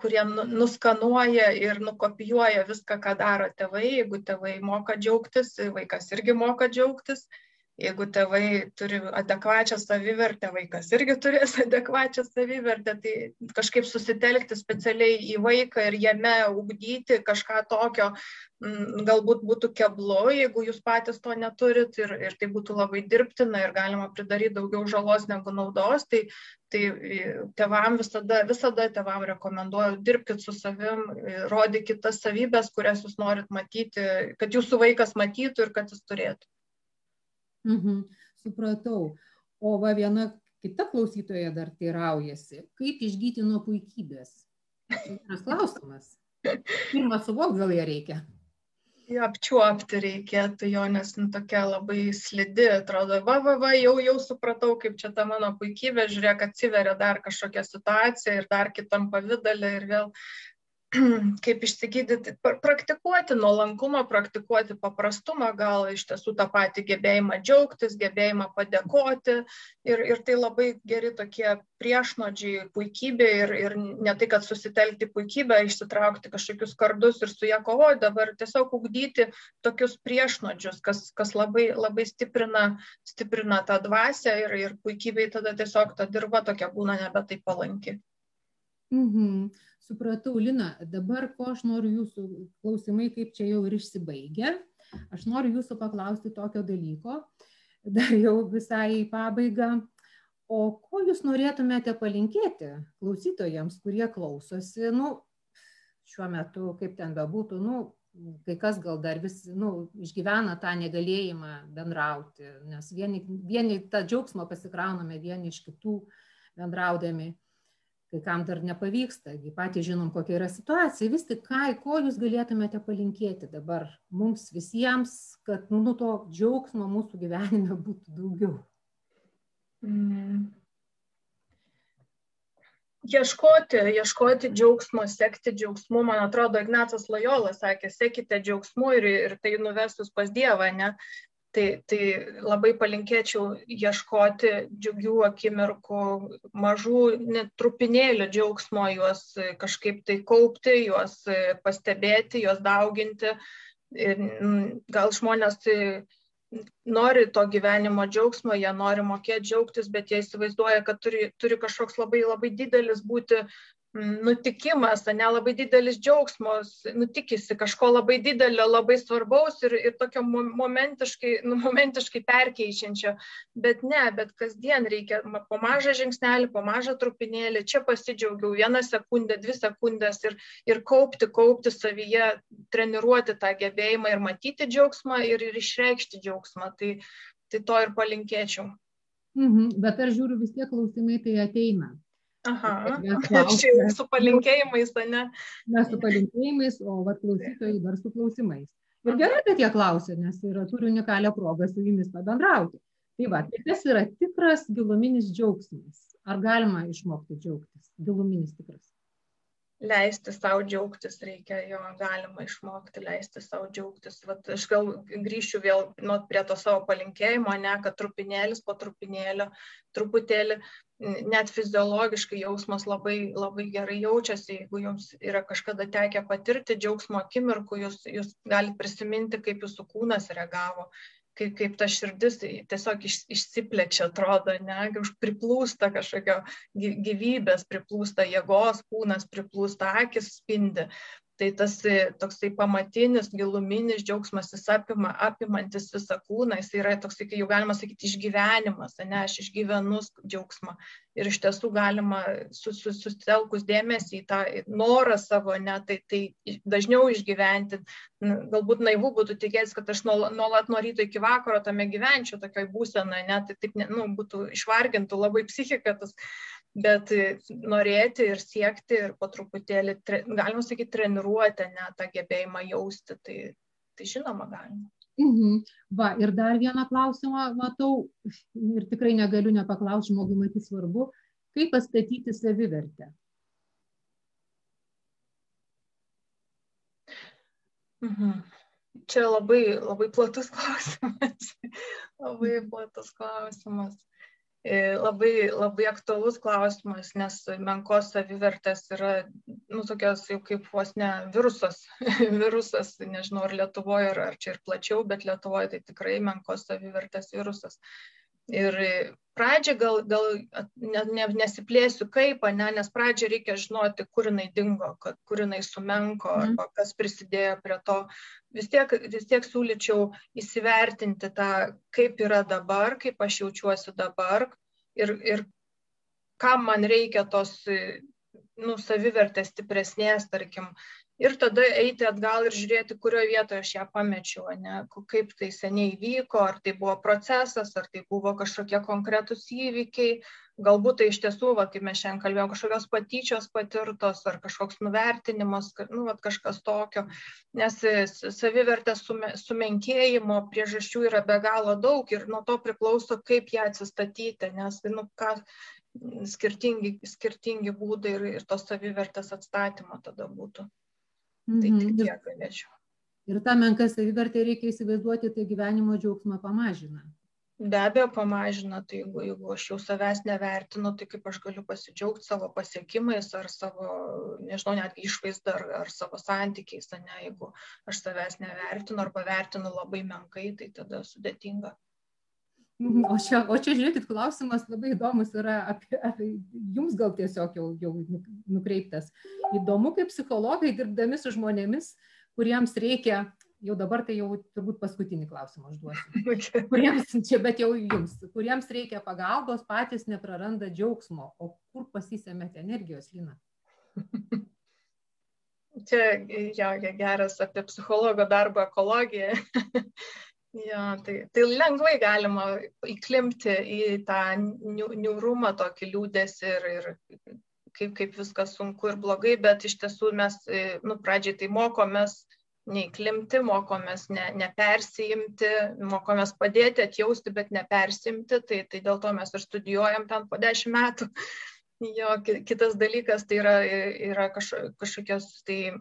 S2: kurie nu, nuskanuoja ir nukopijuoja viską, ką daro tėvai. Jeigu tėvai moka džiaugtis, vaikas irgi moka džiaugtis jeigu tėvai turi adekvačią savivertę, vaikas irgi turės adekvačią savivertę, tai kažkaip susitelkti specialiai į vaiką ir jame ugdyti kažką tokio, mm, galbūt būtų keblu, jeigu jūs patys to neturit ir, ir tai būtų labai dirbtina ir galima pridaryti daugiau žalos negu naudos, tai, tai tevam visada, visada tevam rekomenduoju, dirbkite su savim, rodykite tas savybės, kurias jūs norit matyti, kad jūsų vaikas matytų ir kad jis turėtų.
S1: Mhm, supratau. O va viena kita klausytoja dar teiraujasi, kaip išgyti nuo puikybės? Geras klausimas. Pirmą suvok gal ją reikia.
S2: Apčiuopti reikėtų jo, nes nu, tokia labai slidi, atrodo, va, va, va, jau, jau supratau, kaip čia ta mano puikybė, žiūrėk, atsiveria dar kažkokia situacija ir dar kitam pavydalė ir vėl kaip išsigydyti, praktikuoti nuolankumą, praktikuoti paprastumą, gal iš tiesų tą patį gebėjimą džiaugtis, gebėjimą padėkoti. Ir, ir tai labai geri tokie priešnodžiai puikybė ir, ir ne tai, kad susitelkti puikybę, išsitraukti kažkokius kardus ir su ją kovoti, dabar tiesiog ugdyti tokius priešnodžius, kas, kas labai, labai stiprina, stiprina tą dvasę ir, ir puikybei tada tiesiog ta dirba tokia būna nebe taip palanki.
S1: Mhm supratau, Lina, dabar ko aš noriu jūsų klausimai, kaip čia jau ir išsibaigė. Aš noriu jūsų paklausti tokio dalyko, dar jau visai į pabaigą. O ko jūs norėtumėte palinkėti klausytojams, kurie klausosi, nu, šiuo metu, kaip ten bebūtų, nu, kai kas gal dar vis nu, išgyvena tą negalėjimą bendrauti, nes vieni, vieni tą džiaugsmą pasikrauname vieni iš kitų bendraudami kai kam dar nepavyksta, gi patys žinom, kokia yra situacija. Vis tik, ką, ko jūs galėtumėte palinkėti dabar mums visiems, kad nu, to džiaugsmo mūsų gyvenime būtų daugiau? Mm.
S2: Ieškoti, ieškoti džiaugsmo, sekti džiaugsmu, man atrodo, Ignacas Lojolas sakė, sekite džiaugsmu ir, ir tai nuves jūs pas Dievą, ne? Tai, tai labai palinkėčiau ieškoti džiugių akimirkų, mažų net trupinėlių džiaugsmo, juos kažkaip tai kaupti, juos pastebėti, juos dauginti. Ir gal žmonės tai nori to gyvenimo džiaugsmo, jie nori mokėti džiaugtis, bet jie įsivaizduoja, kad turi, turi kažkoks labai labai didelis būti nutikimas, ne labai didelis džiaugsmas, nutikisi kažko labai didelio, labai svarbaus ir, ir tokio momentiškai, nu, momentiškai perkeičiančio. Bet ne, bet kasdien reikia po mažą žingsnelį, po mažą trupinėlį, čia pasidžiaugiau vieną sekundę, dvi sekundės ir, ir kaupti, kaupti savyje, treniruoti tą gebėjimą ir matyti džiaugsmą ir, ir išreikšti džiaugsmą. Tai, tai to ir palinkėčiau.
S1: Mhm, bet aš žiūriu, vis tiek klausimai tai ateina.
S2: Aha, čia su palinkėjimais, ne?
S1: Mes su palinkėjimais, o va klausytojai dar su klausimais. Ir gerai, kad jie klausė, nes yra, turi unikalią progą su jumis pabendrauti. Tai va, tai kas yra tikras giluminis džiaugsmas? Ar galima išmokti džiaugtis? Giluminis tikras.
S2: Leisti savo džiaugtis reikia, jo galima išmokti, leisti savo džiaugtis. Vat aš gal grįšiu vėl nu, prie to savo palinkėjimo, ne, kad trupinėlis po trupinėlio, truputėlį net fiziologiškai jausmas labai, labai gerai jaučiasi, jeigu jums yra kažkada tekę patirti džiaugsmo akimirkų, jūs, jūs galite prisiminti, kaip jūsų kūnas reagavo, kaip, kaip ta širdis tiesiog iš, išsiplečia, atrodo, ne, kaip priplūsta kažkokio gyvybės, priplūsta jėgos, kūnas priplūsta, akis spindi tai tas toksai pamatinis giluminis džiaugsmas jis apima apimantis visą kūną. Jis yra toksai kai jau galima sakyti išgyvenimas ane aš išgyvenu džiaugsmą. Ir iš tiesų galima su, su, susitelkus dėmesį į tą norą savo ne tai tai dažniau išgyventi. Galbūt naivu būtų tikėtis kad aš nuolat nuo ryto iki vakaro tame gyvenčiau tokioj būsenoj ne tai taip ne, nu, būtų išvargintų labai psichika tas bet norėti ir siekti ir po truputėlį, galima sakyti, treniruoti ne, tą gebėjimą jausti, tai, tai žinoma galima.
S1: Mhm. Va, ir dar vieną klausimą matau, ir tikrai negaliu nepaklausti, žmogui matyti svarbu, kaip pastatyti savivertę.
S2: Mhm. Čia labai, labai platus klausimas. labai platus klausimas. Labai, labai aktualus klausimas, nes menkos savivertės yra, nu, tokios jau kaip vos ne virusas, virusas, nežinau, ar Lietuvoje, ar, ar čia ir plačiau, bet Lietuvoje tai tikrai menkos savivertės virusas. Ir pradžią gal, gal ne, ne, nesiplėsiu kaip, ne, nes pradžią reikia žinoti, kur jinai dingo, kad, kur jinai sumenko, mhm. arba kas prisidėjo prie to. Vis tiek, vis tiek siūlyčiau įsivertinti tą, kaip yra dabar, kaip aš jaučiuosi dabar ir, ir kam man reikia tos nu, savivertės stipresnės, tarkim, ir tada eiti atgal ir žiūrėti, kurioje vietoje aš ją pamečiau, ne, kaip tai seniai vyko, ar tai buvo procesas, ar tai buvo kažkokie konkretūs įvykiai, galbūt tai iš tiesų, va, kaip mes šiandien kalbėjome, kažkokios patyčios patirtos, ar kažkoks nuvertinimas, nu, va, kažkas tokio, nes savivertės sumenkėjimo priežasčių yra be galo daug ir nuo to priklauso, kaip ją atsistatyti, nes, nu, ką, skirtingi, skirtingi būdai ir, ir tos savivertės atstatymo tada būtų. Tai tik mhm. tiek galėčiau.
S1: Ir tą menką savivertę reikia įsivaizduoti, tai gyvenimo džiaugsmą pamažina.
S2: Be abejo, pamažina, tai jeigu, jeigu aš jau savęs nevertinu, tai kaip aš galiu pasidžiaugti savo pasiekimais ar savo, nežinau, netgi išvaizdą ar, ar savo santykiais, ne, jeigu aš savęs nevertinu arba vertinu labai menkai, tai tada sudėtinga.
S1: Mhm, o čia, o čia žiūrėkit, klausimas labai įdomus yra apie, apie jums gal tiesiog jau, jau nukreiptas. Įdomu, kaip psichologai dirbdami su žmonėmis, kuriems reikia, jau dabar tai jau turbūt paskutinį klausimą užduosiu. Kuriems, čia bet jau jums, kuriems reikia pagalbos, patys nepraranda džiaugsmo, o kur pasisėmėte energijos, Lina?
S2: Čia jau geras apie psichologo darbo ekologiją. Jo, tai, tai lengvai galima įklimti į tą niūrumą, tokį liūdėsi ir, ir kaip, kaip viskas sunku ir blogai, bet iš tiesų mes, nu, pradžiai tai mokomės neįklimti, mokomės ne, nepersijimti, mokomės padėti, atjausti, bet nepersimti, tai, tai dėl to mes ir studijuojam ten po dešimt metų. Jo, kitas dalykas tai yra, yra kažkokios tai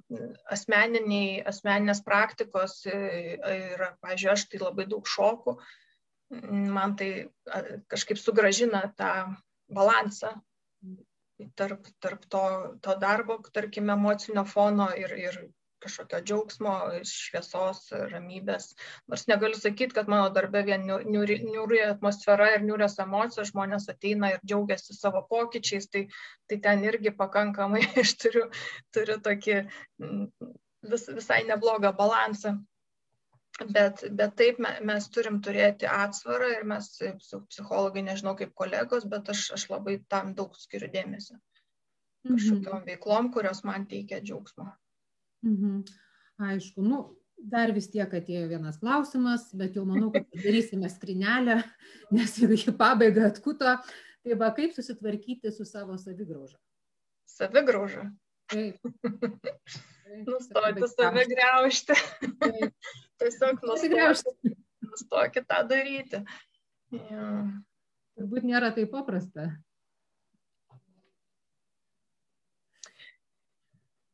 S2: asmeniniai, asmeninės praktikos. Ir, pažiūrėjau, aš tai labai daug šoku. Man tai kažkaip sugražina tą balansą tarp, tarp to, to darbo, tarkim, emocinio fono ir, ir kažkokio džiaugsmo, šviesos, ramybės. Nors negaliu sakyti, kad mano darbe vien niuri, niuri atmosfera ir niurios emocijos, žmonės ateina ir džiaugiasi savo pokyčiais, tai, tai ten irgi pakankamai aš turiu, turiu tokį vis, visai neblogą balansą. Bet, bet taip mes turim turėti atsvarą ir mes, psichologai, nežinau kaip kolegos, bet aš, aš labai tam daug skiriu dėmesio. Mhm. Kažkokiam veiklom, kurios man teikia džiaugsmo.
S1: Mhm. Aišku, nu, dar vis tiek atėjo vienas klausimas, bet jau manau, kad darysime skrinelę, nes jau į pabaigą atkuto. Tai va, kaip susitvarkyti su savo savigrauža?
S2: Savigrauža. Taip. Nustoti save greušti. Tiesiog nustoti, nustokit tą daryti. Ja.
S1: Turbūt nėra taip paprasta.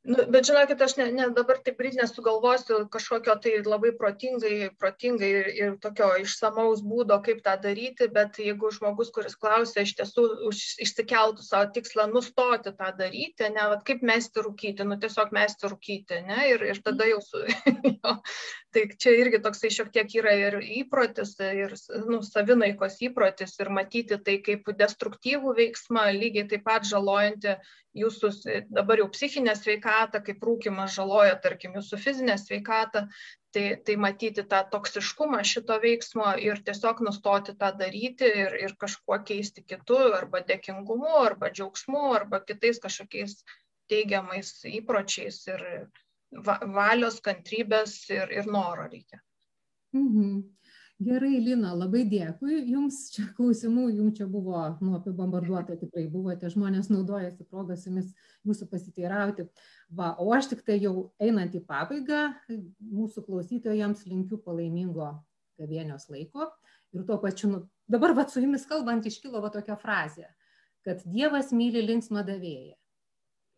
S2: Nu, bet žinokit, aš ne, ne, dabar taip greit nesugalvosiu kažkokio tai labai protingai, protingai ir, ir tokio išsamaus būdo, kaip tą daryti, bet jeigu žmogus, kuris klausia, iš tiesų už, išsikeltų savo tikslą nustoti tą daryti, ne, vat, kaip mesti rūkyti, nu tiesiog mesti rūkyti, ne, ir, ir tada jau su... jo, tai čia irgi toksai šiek tiek yra ir įprotis, ir nu, savinaikos įprotis, ir matyti tai kaip destruktyvų veiksmą, lygiai taip pat žalojantį jūsų dabar jau psichinę sveikatą, kaip rūkimas žaloja, tarkim, jūsų fizinę sveikatą, tai, tai matyti tą toksiškumą šito veiksmo ir tiesiog nustoti tą daryti ir, ir kažkuo keisti kitų, arba dėkingumu, arba džiaugsmu, arba kitais kažkokiais teigiamais įpročiais ir valios, kantrybės ir, ir noro reikia.
S1: Mhm. Gerai, Lina, labai dėkui. Jums čia klausimų, jums čia buvo nu, apibombarduota tikrai, buvote žmonės naudojasi progą su jumis jūsų pasiteirauti. Va, o aš tik tai jau einant į pabaigą, mūsų klausytojams linkiu palaimingo gavėnios laiko. Ir tuo pačiu, nu, dabar va, su jumis kalbant iškilo va tokia frazė, kad Dievas myli linksmą davėją.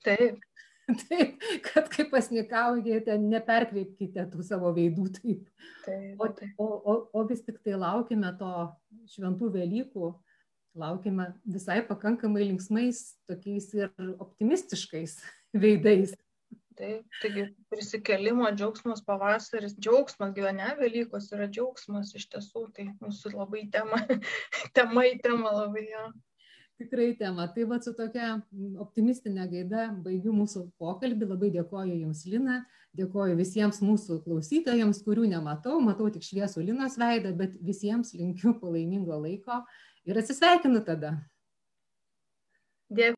S2: Taip.
S1: Taip, kad kai pasnikaujate, neperkreipkite tų savo veidų taip. taip, taip. O, o, o vis tik tai laukime to šventų Velykų, laukime visai pakankamai linksmais, tokiais ir optimistiškais veidais.
S2: Taip, taigi prisikelimo džiaugsmas pavasaris, džiaugsmas gyvene Velykos yra džiaugsmas iš tiesų, tai mūsų labai tema, tema į temą labai. Ja
S1: tikrai tema. Tai va su tokia optimistinė gaida baigiu mūsų pokalbį. Labai dėkoju Jums, Lina, dėkoju visiems mūsų klausytojams, kurių nematau, matau tik šviesų Linos veidą, bet visiems linkiu palaimingo laiko ir atsisveikinu tada.
S2: Dėkui.